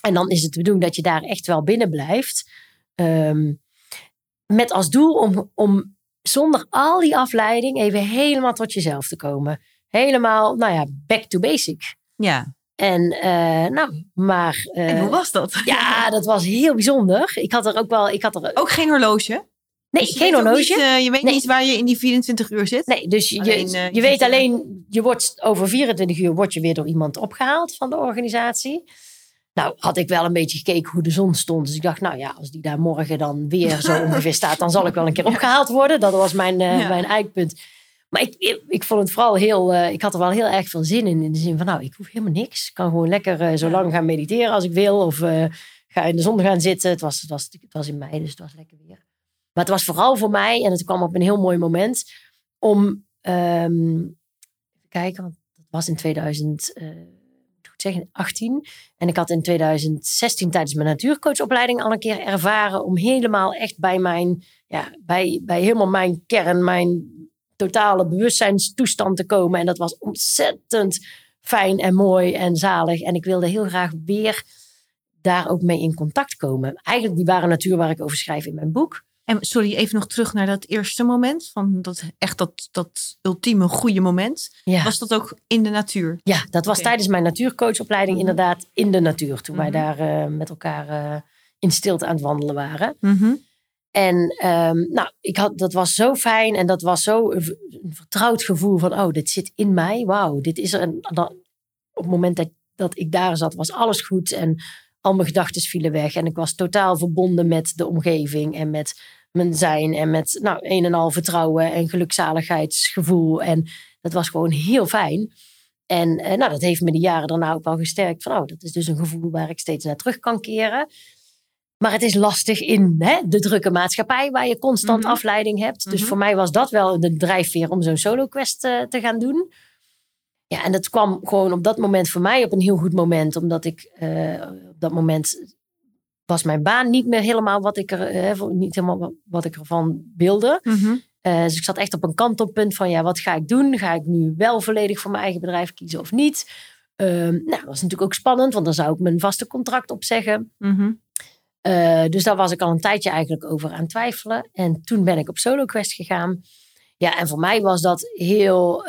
En dan is het de bedoeling dat je daar echt wel binnen blijft. Ehm, met als doel om, om zonder al die afleiding even helemaal tot jezelf te komen. Helemaal, nou ja, back to basic. Ja. En eh, nou, maar... eh, En hoe was dat? Ja, dat was heel bijzonder. Ik had er ook wel... Ik had er, Ook geen horloge? nee, Dus geen horloge. niet, eh, je weet Nee. niet waar je in die 24 uur zit? Nee, dus je, Alleen, je, je weet alleen, je wordt over 24 uur word je weer door iemand opgehaald van de organisatie. Nou, had ik wel een beetje gekeken hoe de zon stond. Dus ik dacht, nou ja, als die daar morgen dan weer zo ongeveer staat, dan zal ik wel een keer opgehaald worden. Dat was mijn, eh, Ja. mijn eikpunt. Maar ik, ik, ik vond het vooral heel, eh, ik had er wel heel erg veel zin in. In de zin van, nou, ik hoef helemaal niks. Ik kan gewoon lekker eh, zo lang gaan mediteren als ik wil. Of ga in de zon gaan zitten. Het was, het, was, het was in mei, dus het was lekker weer. Maar het was vooral voor mij, en het kwam op een heel mooi moment, om even kijken, want dat was in 2000, eh, moet ik zeggen, 18. En ik had in 2016 tijdens mijn natuurcoachopleiding al een keer ervaren om helemaal echt bij mijn, ja, bij, bij helemaal mijn kern, mijn totale bewustzijnstoestand te komen. En dat was ontzettend fijn en mooi en zalig. En ik wilde heel graag weer daar ook mee in contact komen. Eigenlijk die ware natuur waar ik over schrijf in mijn boek. En sorry, even nog terug naar dat eerste moment. Van dat, echt dat, dat ultieme goede moment. Ja. Was dat ook in de natuur? Ja, dat was tijdens mijn natuurcoachopleiding Mhm. inderdaad in de natuur. Toen wij Mhm. daar eh, met elkaar eh, in stilte aan het wandelen waren. Mhm. En ehm, nou, ik had, dat was zo fijn en dat was zo een, vertrouwd gevoel van, oh, dit zit in mij. Wauw, dit is er. En dan, op het moment dat, dat ik daar zat, was alles goed en al mijn gedachten vielen weg. En ik was totaal verbonden met de omgeving en met mijn zijn en met nou, een en al vertrouwen en gelukzaligheidsgevoel. En dat was gewoon heel fijn. En eh, nou, dat heeft me de jaren daarna ook wel gesterkt. Van, oh, dat is dus een gevoel waar ik steeds naar terug kan keren. Maar het is lastig in hè, de drukke maatschappij waar je constant Mhm. afleiding hebt. Dus Mhm. voor mij was dat wel de drijfveer om zo'n solo quest eh, te gaan doen. Ja, en dat kwam gewoon op dat moment voor mij op een heel goed moment. Omdat ik eh, op dat moment was mijn baan niet meer helemaal wat ik er, eh, voor- niet helemaal wat- ik ervan wilde. Eh, dus ik zat echt op een kantelpunt van, ja, wat ga ik doen? Ga ik nu wel volledig voor mijn eigen bedrijf kiezen of niet? Ehm, nou, dat was natuurlijk ook spannend, want dan zou ik mijn vaste contract opzeggen. Eh, dus daar was ik al een tijdje eigenlijk over aan twijfelen. En toen ben ik op Solo Quest gegaan. Ja, en voor mij was dat heel,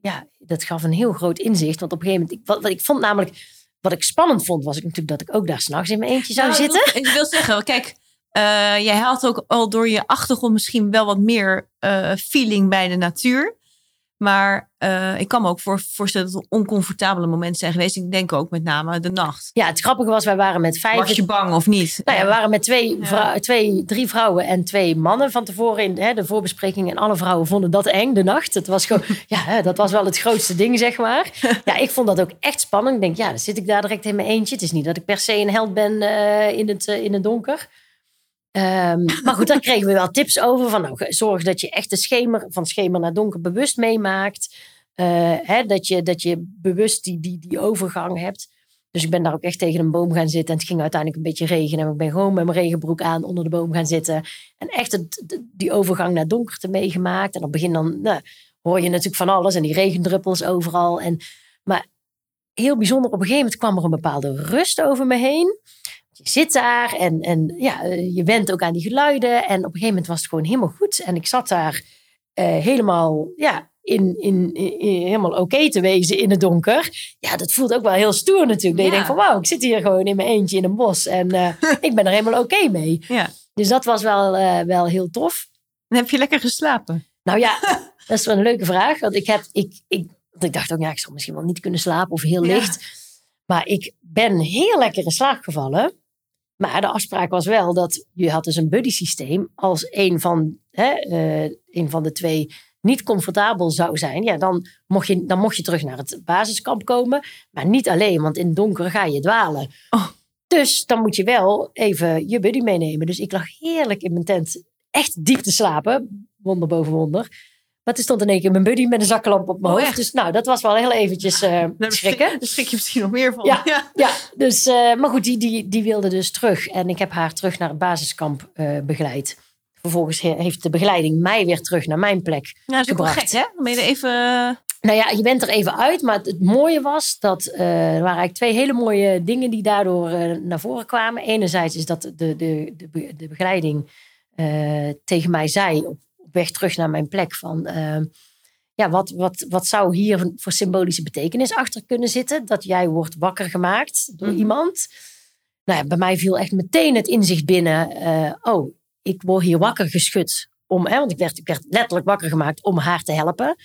ja, dat gaf een heel groot inzicht. Want op een gegeven moment, ik, wat, wat ik vond namelijk, wat ik spannend vond, was ik natuurlijk dat ik ook daar s'nachts in mijn eentje zou Nou, zitten. Ik wil, zeggen, kijk, eh, jij had ook al door je achtergrond misschien wel wat meer eh, feeling bij de natuur. Maar eh, ik kan me ook voor, voorstellen dat het oncomfortabele momenten zijn geweest. Ik denk ook met name de nacht. Ja, het grappige was, wij waren met vijf. Was je bang of niet? Nou ja, we waren met twee, vrou- twee, drie vrouwen en twee mannen van tevoren in hè, de voorbespreking. En alle vrouwen vonden dat eng, de nacht. Het was gewoon, ja, hè, dat was wel het grootste ding, zeg maar. Ja, ik vond dat ook echt spannend. Ik denk, ja, dan zit ik daar direct in mijn eentje. Het is niet dat ik per se een held ben eh, in, het, eh, in het donker. Ehm, maar goed, daar kregen we wel tips over. Van, nou, zorg dat je echt de schemer, van schemer naar donker bewust meemaakt. Eh, hè, dat, je, dat je bewust die, die, die overgang hebt. Dus ik ben daar ook echt tegen een boom gaan zitten. En het ging uiteindelijk een beetje regenen. En ik ben gewoon met mijn regenbroek aan onder de boom gaan zitten. En echt het, die overgang naar donkerte meegemaakt. En op het begin dan nou, hoor je natuurlijk van alles. En die regendruppels overal. En, maar heel bijzonder, op een gegeven moment kwam er een bepaalde rust over me heen. Je zit daar en, en ja, eh, je went ook aan die geluiden. En op een gegeven moment was het gewoon helemaal goed. En ik zat daar eh, helemaal, ja, in, in, in- helemaal oké te wezen in het donker. Ja, dat voelt ook wel heel stoer natuurlijk. Dat je Ja. denkt van wauw, ik zit hier gewoon in mijn eentje in een bos. En eh, ik ben er helemaal oké mee. Ja. Dus dat was wel, eh, wel heel tof. En heb je lekker geslapen? Nou ja, dat is wel een leuke vraag. Want ik, heb, ik, ik, want ik dacht ook, ja, ik zal misschien wel niet kunnen slapen of heel Ja. licht. Maar ik ben heel lekker in slaap gevallen. Maar de afspraak was wel dat je had dus een buddy systeem. Als een van, hè, eh, een van de twee niet comfortabel zou zijn, ja, dan, mocht je, dan mocht je terug naar het basiskamp komen. Maar niet alleen, want in het donker ga je dwalen. Oh. Dus dan moet je wel even je buddy meenemen. Dus ik lag heerlijk in mijn tent, echt diep te slapen. Wonder boven wonder. Maar toen stond in één keer mijn buddy met een zaklamp op mijn Oh, hoofd. echt? Dus nou, dat was wel heel eventjes Daar schrikken. schrik- Daar schrik je misschien nog meer van. Ja. Ja, dus, eh, maar goed, die, die, die wilde dus terug. En ik heb haar terug naar het basiskamp eh, begeleid. Vervolgens he- heeft de begeleiding mij weer terug naar mijn plek. Ja, Gebracht. gek, hè? Dan ben je er even... Nou ja, je bent er even uit. Maar het, het mooie was dat eh, er waren eigenlijk twee hele mooie dingen die daardoor eh, naar voren kwamen. Enerzijds is dat de, de, de, be- de begeleiding eh, tegen mij zei op, op weg terug naar mijn plek van... eh, ja, wat, wat, wat zou hier voor symbolische betekenis achter kunnen zitten? Dat jij wordt wakker gemaakt door Mhm. iemand. Nou ja, bij mij viel echt meteen het inzicht binnen. eh, oh, ik word hier wakker geschud. Om, hè, want ik werd, ik werd letterlijk wakker gemaakt om haar te helpen.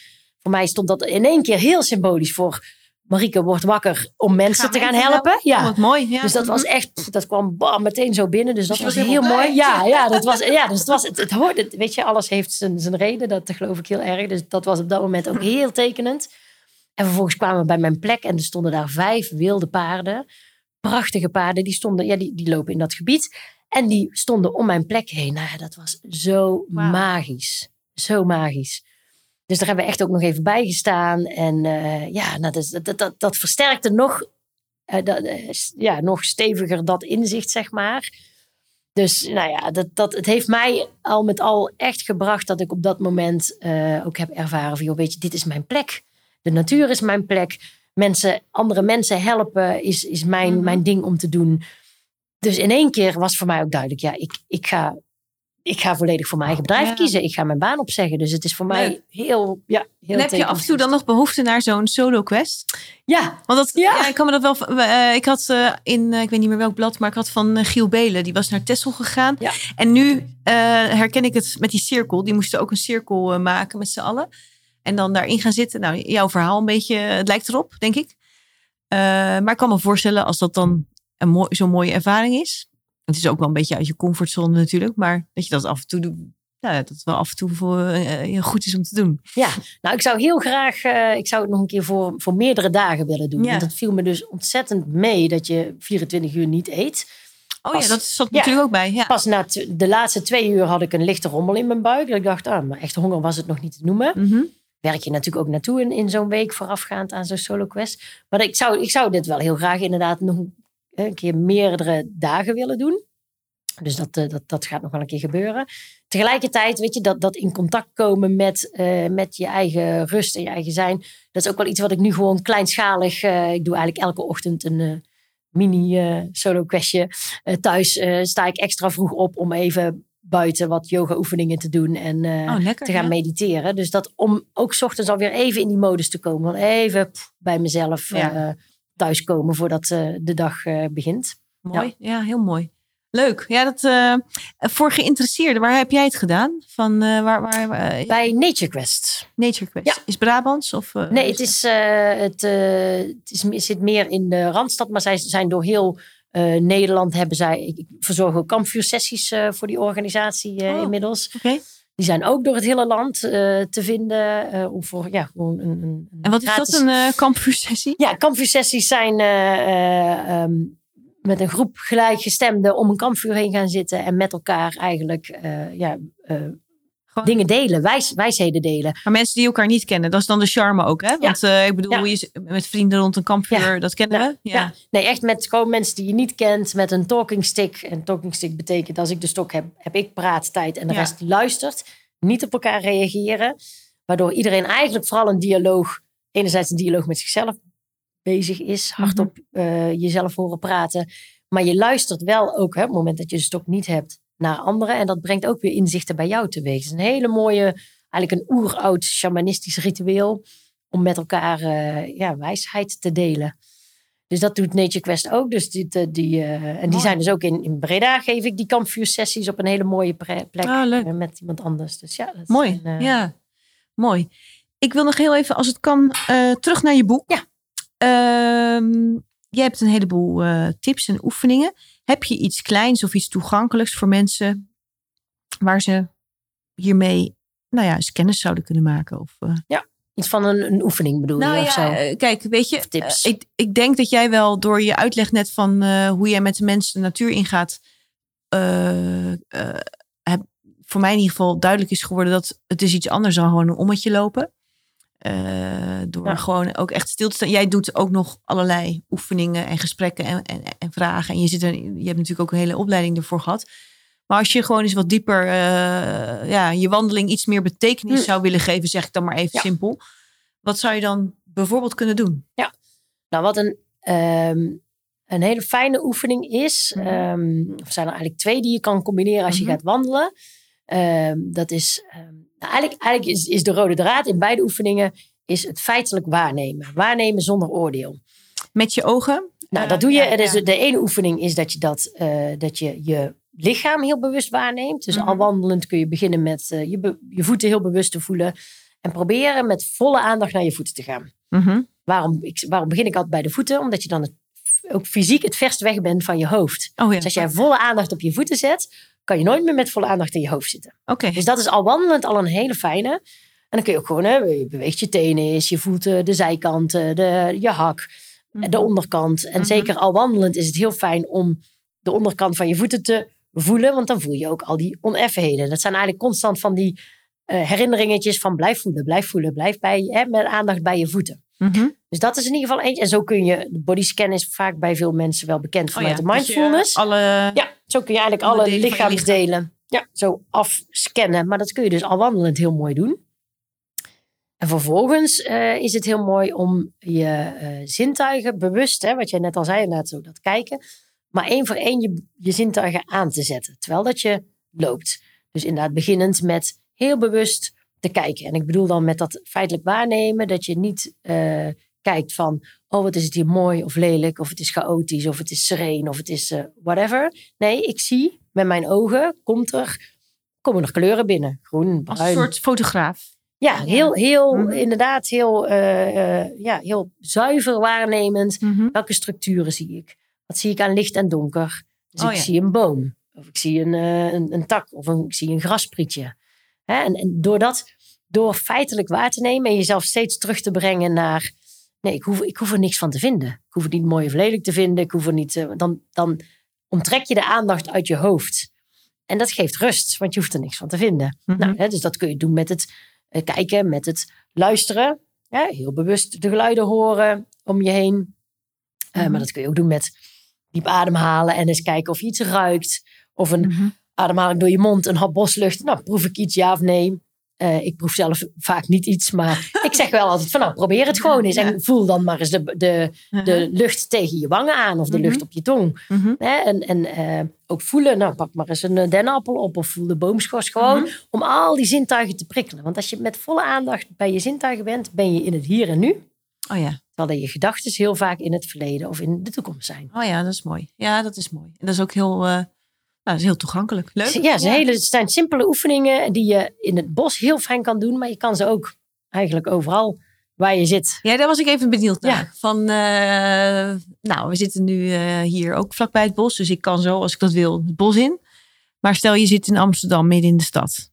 Voor mij stond dat in één keer heel symbolisch voor... Marieke wordt wakker om mensen Gaan te gaan mensen helpen. Ja. Ja. wat mooi. Ja. Dus dat was echt, dat kwam bam, meteen zo binnen. Dus dat je was was heel mooi. Ja, ja, dat was, ja, dus het was, het, weet je, alles heeft zijn, zijn reden. Dat geloof ik heel erg. Dus dat was op dat moment ook heel tekenend. En vervolgens kwamen we bij mijn plek en er stonden daar vijf wilde paarden. Prachtige paarden, die stonden, ja, die, die lopen in dat gebied. En die stonden om mijn plek heen. Nou ja, dat was zo magisch. Zo magisch. Dus daar hebben we echt ook nog even bij gestaan. En eh, ja, nou, dat, dat, dat, dat versterkte nog, eh, dat, eh, ja, nog steviger dat inzicht, zeg maar. Dus nou ja, dat, dat, het heeft mij al met al echt gebracht dat ik op dat moment ook heb ervaren van, joh, weet je, dit is mijn plek. De natuur is mijn plek. Mensen, andere mensen helpen is, is mijn, Mhm. mijn ding om te doen. Dus in één keer was voor mij ook duidelijk, ja, ik, ik ga ik ga volledig voor mijn eigen bedrijf Ja. kiezen. Ik ga mijn baan opzeggen. Dus het is voor mij heel, ja, heel En heb je af en toe dan nog behoefte naar zo'n solo quest? Ja, Want dat, Ja. ja. ik kan me dat wel. eh, ik had eh, in, eh, ik weet niet meer welk blad, maar ik had van Giel Belen. Die was naar Texel gegaan. Ja. En nu herken ik het met die cirkel. Die moesten ook een cirkel maken met z'n allen. En dan daarin gaan zitten. Nou, jouw verhaal een beetje, eh, het lijkt erop, denk ik. Eh, maar ik kan me voorstellen als dat dan een mooi, zo'n mooie ervaring is. Het is ook wel een beetje uit je comfortzone natuurlijk. Maar dat je dat af en toe doet. Nou, dat het wel af en toe voor, eh, heel goed is om te doen. Ja, nou ik zou heel graag, eh, ik zou het nog een keer voor, voor meerdere dagen willen doen. Ja. Want het viel me dus ontzettend mee dat je 24 uur niet eet. Oh Pas- ja, dat zat Ja. natuurlijk ook bij. Ja. Pas na de laatste twee uur had ik een lichte rommel in mijn buik. Dat ik dacht, ah, maar echt honger was het nog niet te noemen. Mhm. Werk je natuurlijk ook naartoe in, in zo'n week voorafgaand aan zo'n solo quest. Maar ik zou, ik zou dit wel heel graag inderdaad nog een, keer meerdere dagen willen doen. Dus dat, eh, dat, dat gaat nog wel een keer gebeuren. Tegelijkertijd, weet je, dat, dat in contact komen met, eh, met je eigen rust en je eigen zijn. Dat is ook wel iets wat ik nu gewoon kleinschalig. eh, ik doe eigenlijk elke ochtend een mini solo questje. Thuis sta ik extra vroeg op om even buiten wat yoga oefeningen te doen. En eh, Oh, lekker. te gaan ja. mediteren. Dus dat om ook 's ochtends alweer even in die modus te komen. Even pff, bij mezelf Ja. eh, thuiskomen voordat eh, de dag begint. Mooi. Ja. heel mooi. Leuk. Ja, dat, voor geïnteresseerden, waar heb jij het gedaan? Van waar, waar, Bij Nature Quest. Nature Quest. Ja. Is Brabants? Of, Nee, het, is, het, het is, het zit meer in de Randstad. Maar zij zijn door heel eh, Nederland hebben zij... Ik, verzorg ook kampvuursessies eh, voor die organisatie eh, Oh. inmiddels. Die zijn ook door het hele land te vinden. om voor, ja, gewoon een, een, En wat is dat, een kampvuursessie? Ja, kampvuursessies zijn eh, eh, ehm, met een groep gelijkgestemden om een kampvuur heen gaan zitten en met elkaar eigenlijk ja, dingen delen, wijs, wijsheden delen. Maar mensen die elkaar niet kennen, dat is dan de charme ook, hè? Want eh, ik bedoel, Ja. je met vrienden rond een kampvuur, dat kennen Ja. we. Ja. Nee, echt met gewoon mensen die je niet kent, met een talking stick. En talking stick betekent als ik de stok heb, heb ik praattijd en de rest luistert. Niet op elkaar reageren. Waardoor iedereen eigenlijk vooral een dialoog, enerzijds een dialoog met zichzelf bezig is. Hardop eh, jezelf horen praten. Maar je luistert wel ook hè, op het moment dat je de stok niet hebt naar anderen. En dat brengt ook weer inzichten bij jou teweeg. Het is een hele mooie, eigenlijk een oeroud shamanistisch ritueel. Om met elkaar eh, ja, wijsheid te delen. Dus dat doet Nature Quest ook. Dus die, die, die, eh, en die Mooi. zijn dus ook in, in Breda geef ik die kampvuursessies op een hele mooie plek. Ah, eh, met iemand anders. Dus ja, dat Mooi. zijn, Ja, mooi. Ik wil nog heel even, als het kan, terug naar je boek. Ja. Ehm, jij hebt een heleboel tips en oefeningen. Heb je iets kleins of iets toegankelijks voor mensen waar ze hiermee, nou ja, eens kennis zouden kunnen maken? Of, eh, Iets van een, een oefening bedoel nou je of zo? ja, eh, kijk, weet je, tips. eh, ik, ik denk dat jij wel door je uitleg net van hoe jij met de mensen de natuur ingaat, heb, voor mij in ieder geval duidelijk is geworden dat het is iets anders dan gewoon een ommetje lopen. Eh, door Ja. gewoon ook echt stil te staan. Jij doet ook nog allerlei oefeningen en gesprekken en, en, en vragen. En je, zit er, je hebt natuurlijk ook een hele opleiding ervoor gehad. Maar als je gewoon eens wat dieper eh, ja, je wandeling iets meer betekenis Hm. zou willen geven, zeg ik dan maar even Ja. simpel. Wat zou je dan bijvoorbeeld kunnen doen? Nou, wat een, ehm, een hele fijne oefening is. Mhm. ehm, er zijn er eigenlijk twee die je kan combineren als Mhm. je gaat wandelen. Ehm, dat is, ehm, nou, eigenlijk, eigenlijk is, is de rode draad in beide oefeningen is het feitelijk waarnemen. Waarnemen zonder oordeel. Met je ogen? Nou, Eh, dat doe je. ja, dus ja. De ene oefening is dat je, dat, eh, dat je je lichaam heel bewust waarneemt. Dus Mhm. al wandelend kun je beginnen met eh, je, be- je voeten heel bewust te voelen. En proberen met volle aandacht naar je voeten te gaan. Mhm. Waarom, ik, waarom begin ik altijd bij de voeten? Omdat je dan het, ook fysiek het verst weg bent van je hoofd. Oh ja. Dus als jij volle aandacht op je voeten zet, kan je nooit meer met volle aandacht in je hoofd zitten. Oké. Dus dat is al wandelend al een hele fijne. En dan kun je ook gewoon, hè, je beweegt je tenen eens, je voeten, de zijkanten, de, je hak, de onderkant. En Mhm. zeker al wandelend is het heel fijn om de onderkant van je voeten te voelen, want dan voel je ook al die oneffenheden. Dat zijn eigenlijk constant van die eh, herinneringetjes van blijf voelen, blijf voelen, blijf bij, hè, met aandacht bij je voeten. Mhm. Dus dat is in ieder geval eentje. En zo kun je, de bodyscan is vaak bij veel mensen wel bekend Oh vanuit ja, de je mindfulness. alle... Ja, zo kun je eigenlijk Alle lichaamsdelen ja, zo afscannen. Maar dat kun je dus al wandelend heel mooi doen. En vervolgens eh, is het heel mooi om je eh, zintuigen bewust, hè, wat jij net al zei, inderdaad zo dat kijken, maar één voor één je, je zintuigen aan te zetten, terwijl dat je loopt. Dus inderdaad beginnend met heel bewust te kijken. En ik bedoel dan met dat feitelijk waarnemen dat je niet eh, kijkt van, oh wat is het hier mooi of lelijk, of het is chaotisch, of het is sereen, of het is eh, whatever. Nee, ik zie met mijn ogen, komt er, komen er kleuren binnen. Groen, Als bruin. een soort fotograaf. Ja, heel, heel Mhm. inderdaad, heel, eh, ja, heel zuiver waarnemend. Welke structuren zie ik? Wat zie ik aan licht en donker? Dus Oh ik ja. zie een boom, of ik zie een, een, een tak, of een, ik zie een grasprietje. En, en door dat, door feitelijk waar te nemen en jezelf steeds terug te brengen naar, nee, ik hoef, ik hoef er niks van te vinden. Ik hoef het niet mooi of lelijk te vinden. Ik hoef er niet, eh, dan, dan onttrek je de aandacht uit je hoofd. En dat geeft rust, want je hoeft er niks van te vinden. Mhm. Nou, hè, dus dat kun je doen met het eh, kijken, met het luisteren. Ja, heel bewust de geluiden horen om je heen. Eh, Mhm. maar dat kun je ook doen met diep ademhalen en eens kijken of je iets ruikt. Of een Mhm. Ademhaling door je mond, een hap boslucht. Nou, proef ik iets, ja of nee? Eh, ik proef zelf vaak niet iets, maar ik zeg wel altijd van nou, probeer het gewoon eens. En voel dan maar eens de, de, de lucht tegen je wangen aan of de lucht Mhm. op je tong. Mhm. Hè? En, en eh, ook voelen, nou pak maar eens een eh, dennenappel op of voel de boomschors gewoon. Mhm. Om al die zintuigen te prikkelen. Want als je met volle aandacht bij je zintuigen bent, ben je in het hier en nu. Oh ja. Terwijl je gedachten heel vaak in het verleden of in de toekomst zijn. Oh ja, dat is mooi. Ja, dat is mooi. En dat is ook heel, nou, dat is heel toegankelijk. Leuk. Ja, het, zijn hele, het zijn simpele oefeningen die je in het bos heel fijn kan doen. Maar je kan ze ook eigenlijk overal waar je zit. Ja, daar was ik even benieuwd naar. Ja. Van, eh, nou, we zitten nu eh, hier ook vlakbij het bos. Dus ik kan zo, als ik dat wil, het bos in. Maar stel je zit in Amsterdam, midden in de stad.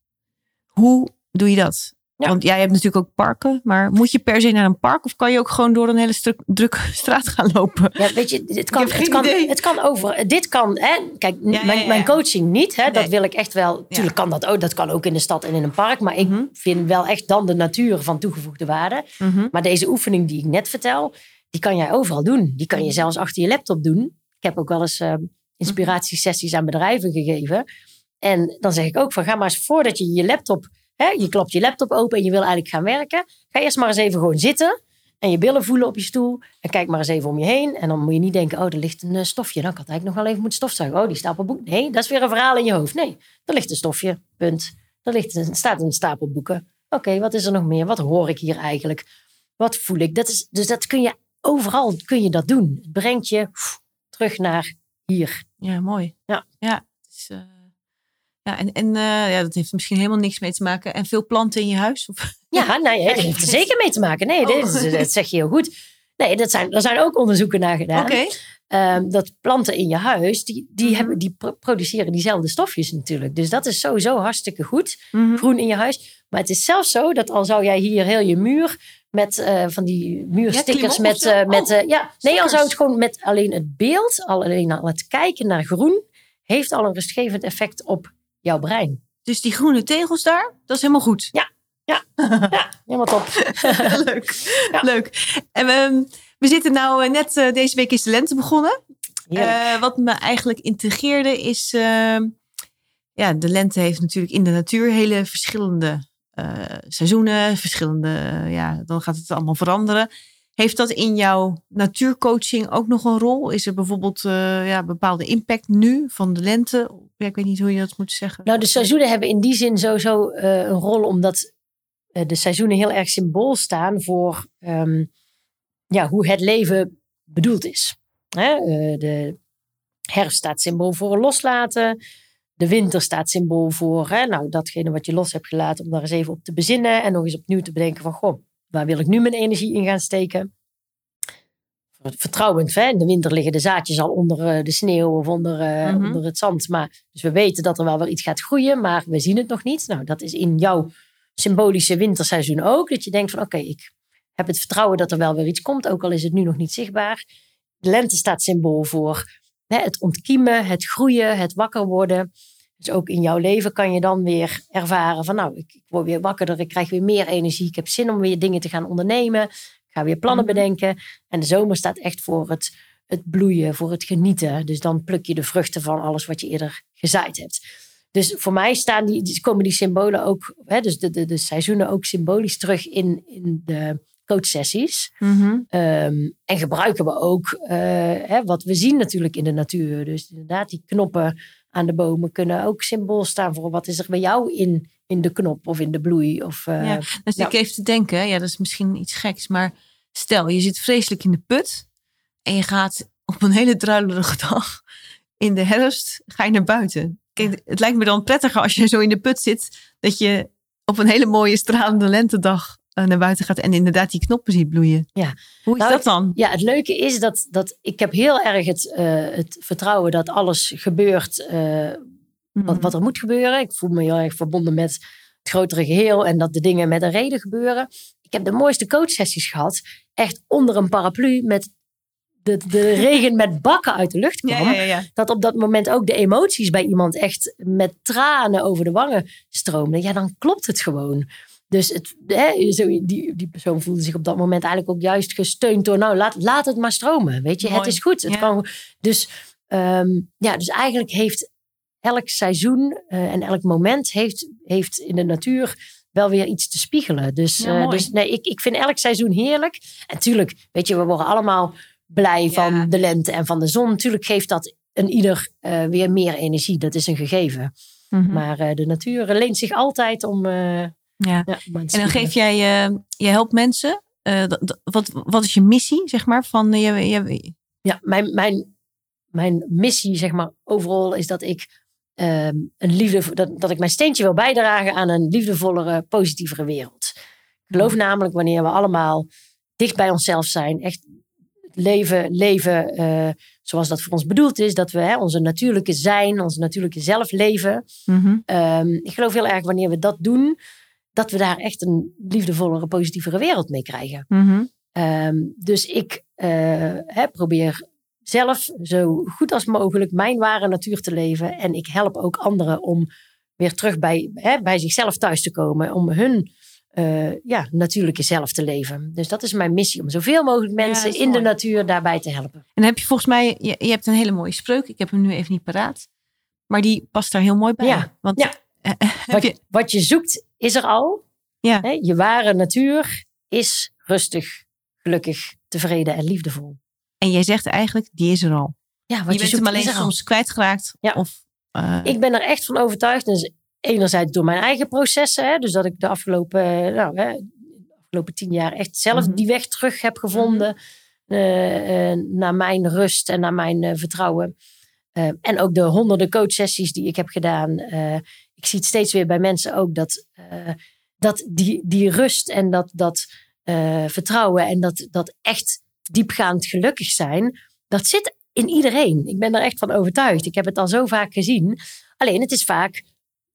Hoe doe je dat? Ja. Want jij hebt natuurlijk ook parken. Maar moet je per se naar een park? Of kan je ook gewoon door een hele stuk, drukke straat gaan lopen? Ja, weet je, het kan, het kan, het kan over. Dit kan, hè, kijk, Ja, ja, mijn, coaching niet. Hè, Dat wil ik echt wel. Tuurlijk kan dat ook. Dat kan ook in de stad en in een park. Maar ik Mhm. vind wel echt dan de natuur van toegevoegde waarde. Mhm. Maar deze oefening die ik net vertel, die kan jij overal doen. Die kan je Mhm. zelfs achter je laptop doen. Ik heb ook wel eens eh, inspiratiesessies aan bedrijven gegeven. En dan zeg ik ook van ga maar eens voordat je je laptop, hè, je klapt je laptop open en je wil eigenlijk gaan werken. Ga eerst maar eens even gewoon zitten en je billen voelen op je stoel. En kijk maar eens even om je heen. En dan moet je niet denken, oh, er ligt een eh, stofje. Dan kan ik eigenlijk nog wel even moeten stofzuigen. Oh, die stapel boek. Nee, dat is weer een verhaal in je hoofd. Nee, er ligt een stofje. Punt. Er ligt een, staat een stapel boeken. Oké, wat is er nog meer? Wat hoor ik hier eigenlijk? Wat voel ik? Dat is, dus dat kun je overal kun je dat doen. Het brengt je pff, terug naar hier. Ja, mooi. Ja. Ja, het is, ja en, en eh, ja, dat heeft misschien helemaal niks mee te maken. En veel planten in je huis? Of, Ja, nee, dat heeft er zeker mee te maken. Nee, Oh. dat zeg je heel goed. Nee, dat zijn, er zijn ook onderzoeken naar gedaan. Ehm, dat planten in je huis, die, die, Mhm. hebben, die pro- produceren diezelfde stofjes natuurlijk. Dus dat is sowieso hartstikke goed. Mhm. Groen in je huis. Maar het is zelfs zo dat al zou jij hier heel je muur met eh, van die muurstickers Ja, met, eh, met Oh, ja, nee, al zou het gewoon met alleen het beeld, al alleen al het kijken naar groen, heeft al een rustgevend effect op jouw brein. Dus die groene tegels daar, dat is helemaal goed. Ja, helemaal top. Leuk. Ja. Leuk. En we, we zitten nou eh, net, eh, deze week is de lente begonnen. Eh, wat me eigenlijk integreerde is, eh, ja, de lente heeft natuurlijk in de natuur hele verschillende seizoenen, verschillende, ja, dan gaat het allemaal veranderen. Heeft dat in jouw natuurcoaching ook nog een rol? Is er bijvoorbeeld eh, ja, bepaalde impact nu van de lente? Ik weet niet hoe je dat moet zeggen. Nou, de seizoenen hebben in die zin sowieso eh, een rol, omdat eh, de seizoenen heel erg symbool staan voor ehm, ja, hoe het leven bedoeld is. Hè? de herfst staat symbool voor loslaten. De winter staat symbool voor hè, nou, datgene wat je los hebt gelaten, om daar eens even op te bezinnen en nog eens opnieuw te bedenken van, goh, waar wil ik nu mijn energie in gaan steken? Vertrouwend, hè? in de winter liggen de zaadjes al onder eh, de sneeuw of onder, eh, Mhm. onder het zand. Maar, dus we weten dat er wel weer iets gaat groeien, maar we zien het nog niet. Nou, dat is in jouw symbolische winterseizoen ook. Dat je denkt van oké, ik heb het vertrouwen dat er wel weer iets komt, ook al is het nu nog niet zichtbaar. De lente staat symbool voor hè, het ontkiemen, het groeien, het wakker worden. Dus ook in jouw leven kan je dan weer ervaren van nou, ik, word weer wakkerder, ik krijg weer meer energie, ik heb zin om weer dingen te gaan ondernemen. Ik ga weer plannen Mhm. bedenken. En de zomer staat echt voor het, het bloeien, voor het genieten. Dus dan pluk je de vruchten van alles wat je eerder gezaaid hebt. Dus voor mij staan die, die- komen die symbolen ook, hè, dus de, de, de seizoenen ook symbolisch terug in, in de coachsessies. Mhm. Ehm, en gebruiken we ook eh, hè, wat we zien natuurlijk in de natuur. Dus inderdaad die knoppen aan de bomen kunnen ook symbool staan voor wat is er bij jou in, in de knop of in de bloei. Of, uh, ja, dus ik even te denken, ja, dat is misschien iets geks, maar stel je zit vreselijk in de put en je gaat op een hele druilerige dag in de herfst, ga je naar buiten. Kijk, het lijkt me dan prettiger als je zo in de put zit, dat je op een hele mooie stralende lentedag naar buiten gaat en inderdaad die knoppen ziet bloeien. Ja. Hoe is Nou, dat dan? Ja, het leuke is dat, dat ik heb heel erg het, eh, het vertrouwen dat alles gebeurt eh, wat, wat er moet gebeuren. Ik voel me heel erg verbonden met het grotere geheel en dat de dingen met een reden gebeuren. Ik heb de mooiste coachsessies gehad, echt onder een paraplu met de, de regen met bakken uit de lucht kwam. Ja, ja, ja, ja. Dat op dat moment ook de emoties bij iemand echt met tranen over de wangen stroomden. Ja, dan klopt het gewoon. Dus het, hè, zo, die, die persoon voelde zich op dat moment eigenlijk ook juist gesteund door, nou, laat, laat het maar stromen. Weet je, Mooi. het is goed. Het Ja. kan, dus, ehm, ja, dus eigenlijk heeft elk seizoen eh, en elk moment heeft, heeft in de natuur wel weer iets te spiegelen. Dus, Ja, eh, dus nee, ik, ik vind elk seizoen heerlijk. En tuurlijk, weet je, we worden allemaal blij van de lente en van de zon. Natuurlijk geeft dat een ieder eh, weer meer energie. Dat is een gegeven. Mhm. Maar de natuur leent zich altijd om. Ja. En dan geef jij, eh, je helpt mensen. eh, wat, wat is je missie, zeg maar? Van, eh, je, je, Ja, mijn, mijn, mijn missie, zeg maar, overal is dat ik. ehm, een liefde, dat, dat ik mijn steentje wil bijdragen aan een liefdevollere, positievere wereld. Ik geloof namelijk wanneer we allemaal dicht bij onszelf zijn, echt leven, leven zoals dat voor ons bedoeld is, dat we hè, onze natuurlijke zijn, onze natuurlijke zelf leven. Mhm. Ehm, ik geloof heel erg wanneer we dat doen, dat we daar echt een liefdevollere, positievere wereld mee krijgen. Mhm. Ehm, dus ik eh, hè, probeer zelf zo goed als mogelijk mijn ware natuur te leven. En ik help ook anderen om weer terug bij, hè, bij zichzelf thuis te komen. Om hun eh, ja, natuurlijke zelf te leven. Dus dat is mijn missie. Om zoveel mogelijk mensen in de natuur daarbij te helpen. En heb je volgens mij, je, je hebt een hele mooie spreuk. Ik heb hem nu even niet paraat. Maar die past daar heel mooi bij. Ja, Want ja. Eh, eh, Wat, je, wat je zoekt is er al. Ja. Hè, je ware natuur is rustig, gelukkig, tevreden en liefdevol. en jij zegt eigenlijk, die is er al. Ja, wat je bent hem zoekt alleen is er al. soms kwijtgeraakt. Ja. Of, eh, Ik ben er echt van overtuigd. Dus enerzijds door mijn eigen processen. Hè, dus dat ik de afgelopen, nou, hè, de afgelopen tien jaar echt zelf Mhm. die weg terug heb gevonden. eh, naar mijn rust en naar mijn vertrouwen. En ook de honderden coachsessies die ik heb gedaan. Eh, ik zie het steeds weer bij mensen ook dat, eh, dat die, die rust en dat, dat eh, vertrouwen en dat, dat echt diepgaand gelukkig zijn. Dat zit in iedereen. Ik ben er echt van overtuigd. Ik heb het al zo vaak gezien. Alleen het is vaak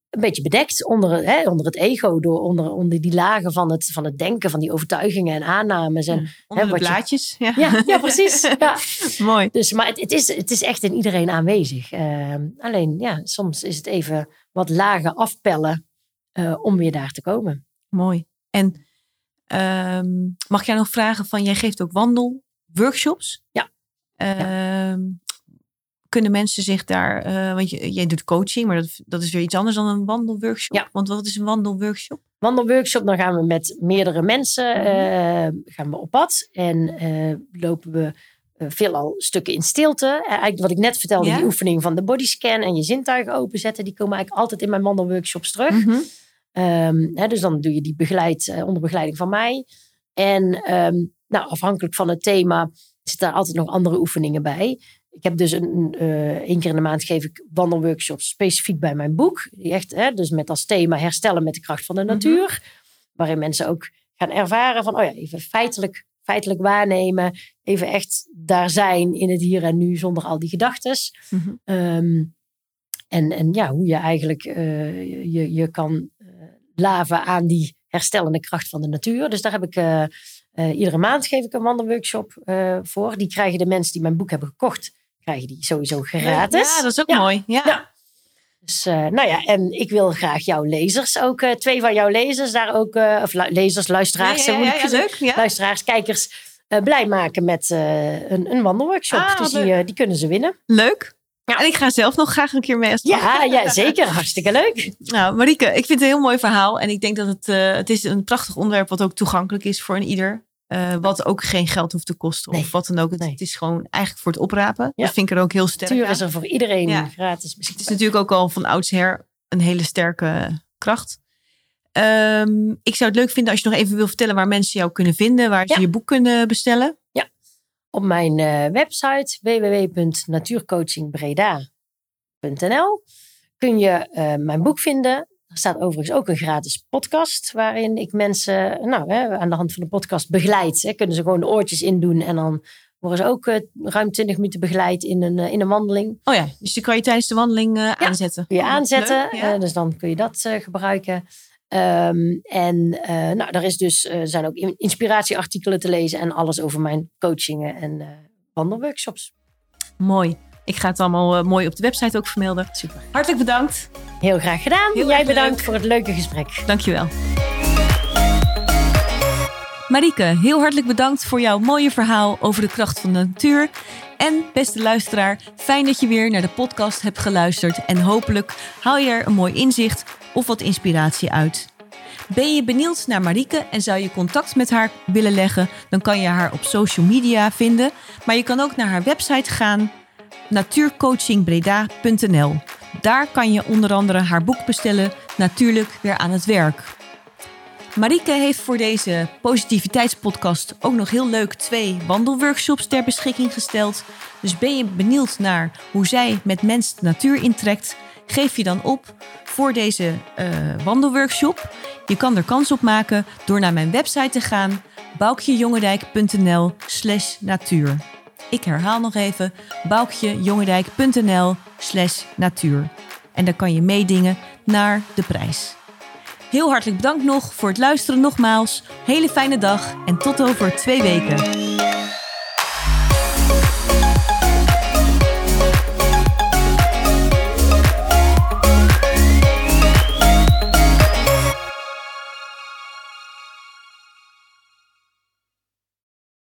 een beetje bedekt onder, hè, onder het ego, door onder, onder die lagen van het, van het denken, van die overtuigingen en aannames. En, onder de wat je- blaadjes. Ja. ja, ja, precies. Ja. Mooi. Dus, maar het, het, is, het is echt in iedereen aanwezig. Ehm, alleen, ja, soms is het even wat lagen afpellen eh, om weer daar te komen. Mooi. En ehm, mag jou nog vragen van, jij geeft ook wandelworkshops? Ja. Ehm, Kunnen mensen zich daar, eh, want je, jij doet coaching, maar dat, dat is weer iets anders dan een wandelworkshop. Ja. Want wat is een wandelworkshop? wandelworkshop, dan gaan we met meerdere mensen Mhm. eh, gaan we op pad. En lopen we veelal stukken in stilte. Eh, eigenlijk wat ik net vertelde, Ja. die oefening van de bodyscan en je zintuigen openzetten, die komen eigenlijk altijd in mijn wandelworkshops terug. Mhm. Ehm, hè, dus dan doe je die begeleid, eh, onder begeleiding van mij. En ehm, nou, afhankelijk van het thema zitten daar altijd nog andere oefeningen bij. Ik heb dus een, een, eh, één keer in de maand geef ik wandelworkshops specifiek bij mijn boek. Die echt, hè, dus met als thema herstellen met de kracht van de Mhm. natuur. Waarin mensen ook gaan ervaren van, oh ja, even feitelijk, feitelijk waarnemen. Even echt daar zijn in het hier en nu zonder al die gedachtes. Mhm. Ehm, en, en ja, hoe je eigenlijk eh, je, je kan eh, laven aan die herstellende kracht van de natuur. Dus daar heb ik eh, iedere maand geef ik een wandelworkshop voor. Die krijgen de mensen die mijn boek hebben gekocht, krijgen die sowieso gratis. Ja, dat is ook Ja. mooi. Ja. Ja. Dus eh, nou ja, en ik wil graag jouw lezers ook, eh, twee van jouw lezers daar ook, eh, of lu- lezers, luisteraars, Ja, ja, leuk. Luisteraars, kijkers, blij maken met een, een wandelworkshop. Ah, dus die, die kunnen ze winnen. Leuk. Ja. En ik ga zelf nog graag een keer mee. Als Ja, ja, zeker. Hartstikke leuk. Nou, Marieke, ik vind het een heel mooi verhaal. En ik denk dat het, het is een prachtig onderwerp wat ook toegankelijk is voor een ieder. Eh, wat ook geen geld hoeft te kosten. Nee. Of wat dan ook. Het, Nee. het is gewoon eigenlijk voor het oprapen. Ja. Dat vind ik er ook heel sterk Natuur is er voor iedereen Ja. gratis Het is beschikbaar. natuurlijk ook al van oudsher een hele sterke kracht. Ehm, ik zou het leuk vinden als je nog even wil vertellen waar mensen jou kunnen vinden. Waar ze Ja. je boek kunnen bestellen. Op mijn eh, website www.natuurcoachingbreda.nl kun je eh, mijn boek vinden. Er staat overigens ook een gratis podcast waarin ik mensen nou, hè, aan de hand van de podcast begeleid. Hè. Kunnen ze gewoon de oortjes indoen en dan worden ze ook eh, ruim 20 minuten begeleid in een, eh, in een wandeling. Oh ja, dus die kan je tijdens de wandeling eh, aanzetten. Kun je Oh, aanzetten, leuk, ja. dus dan kun je dat gebruiken. Ehm, en nou, er is dus, zijn ook in- inspiratieartikelen te lezen en alles over mijn coachingen en wandelworkshops. Mooi. Ik ga het allemaal eh, mooi op de website ook vermelden. Super. Hartelijk bedankt. Heel graag gedaan. Heel Jij bedankt leuk. voor het leuke gesprek. Dankjewel. Marieke, heel hartelijk bedankt voor jouw mooie verhaal over de kracht van de natuur. En beste luisteraar, fijn dat je weer naar de podcast hebt geluisterd. En hopelijk haal je er een mooi inzicht of wat inspiratie uit. Ben je benieuwd naar Marieke en zou je contact met haar willen leggen? Dan kan je haar op social media vinden. Maar je kan ook naar haar website gaan, natuurcoachingbreda.nl. Daar kan je onder andere haar boek bestellen, Natuurlijk weer aan het werk. Marieke heeft voor deze positiviteitspodcast ook nog heel leuk twee wandelworkshops ter beschikking gesteld. Dus ben je benieuwd naar hoe zij met mensen de natuur intrekt, geef je dan op voor deze eh, wandelworkshop. Je kan er kans op maken door naar mijn website te gaan, boukjejongendijk.nl slash natuur. Ik herhaal nog even, boukjejongendijk.nl slash natuur. En dan kan je meedingen naar de prijs. Heel hartelijk bedankt nog voor het luisteren nogmaals. Hele fijne dag en tot over twee weken.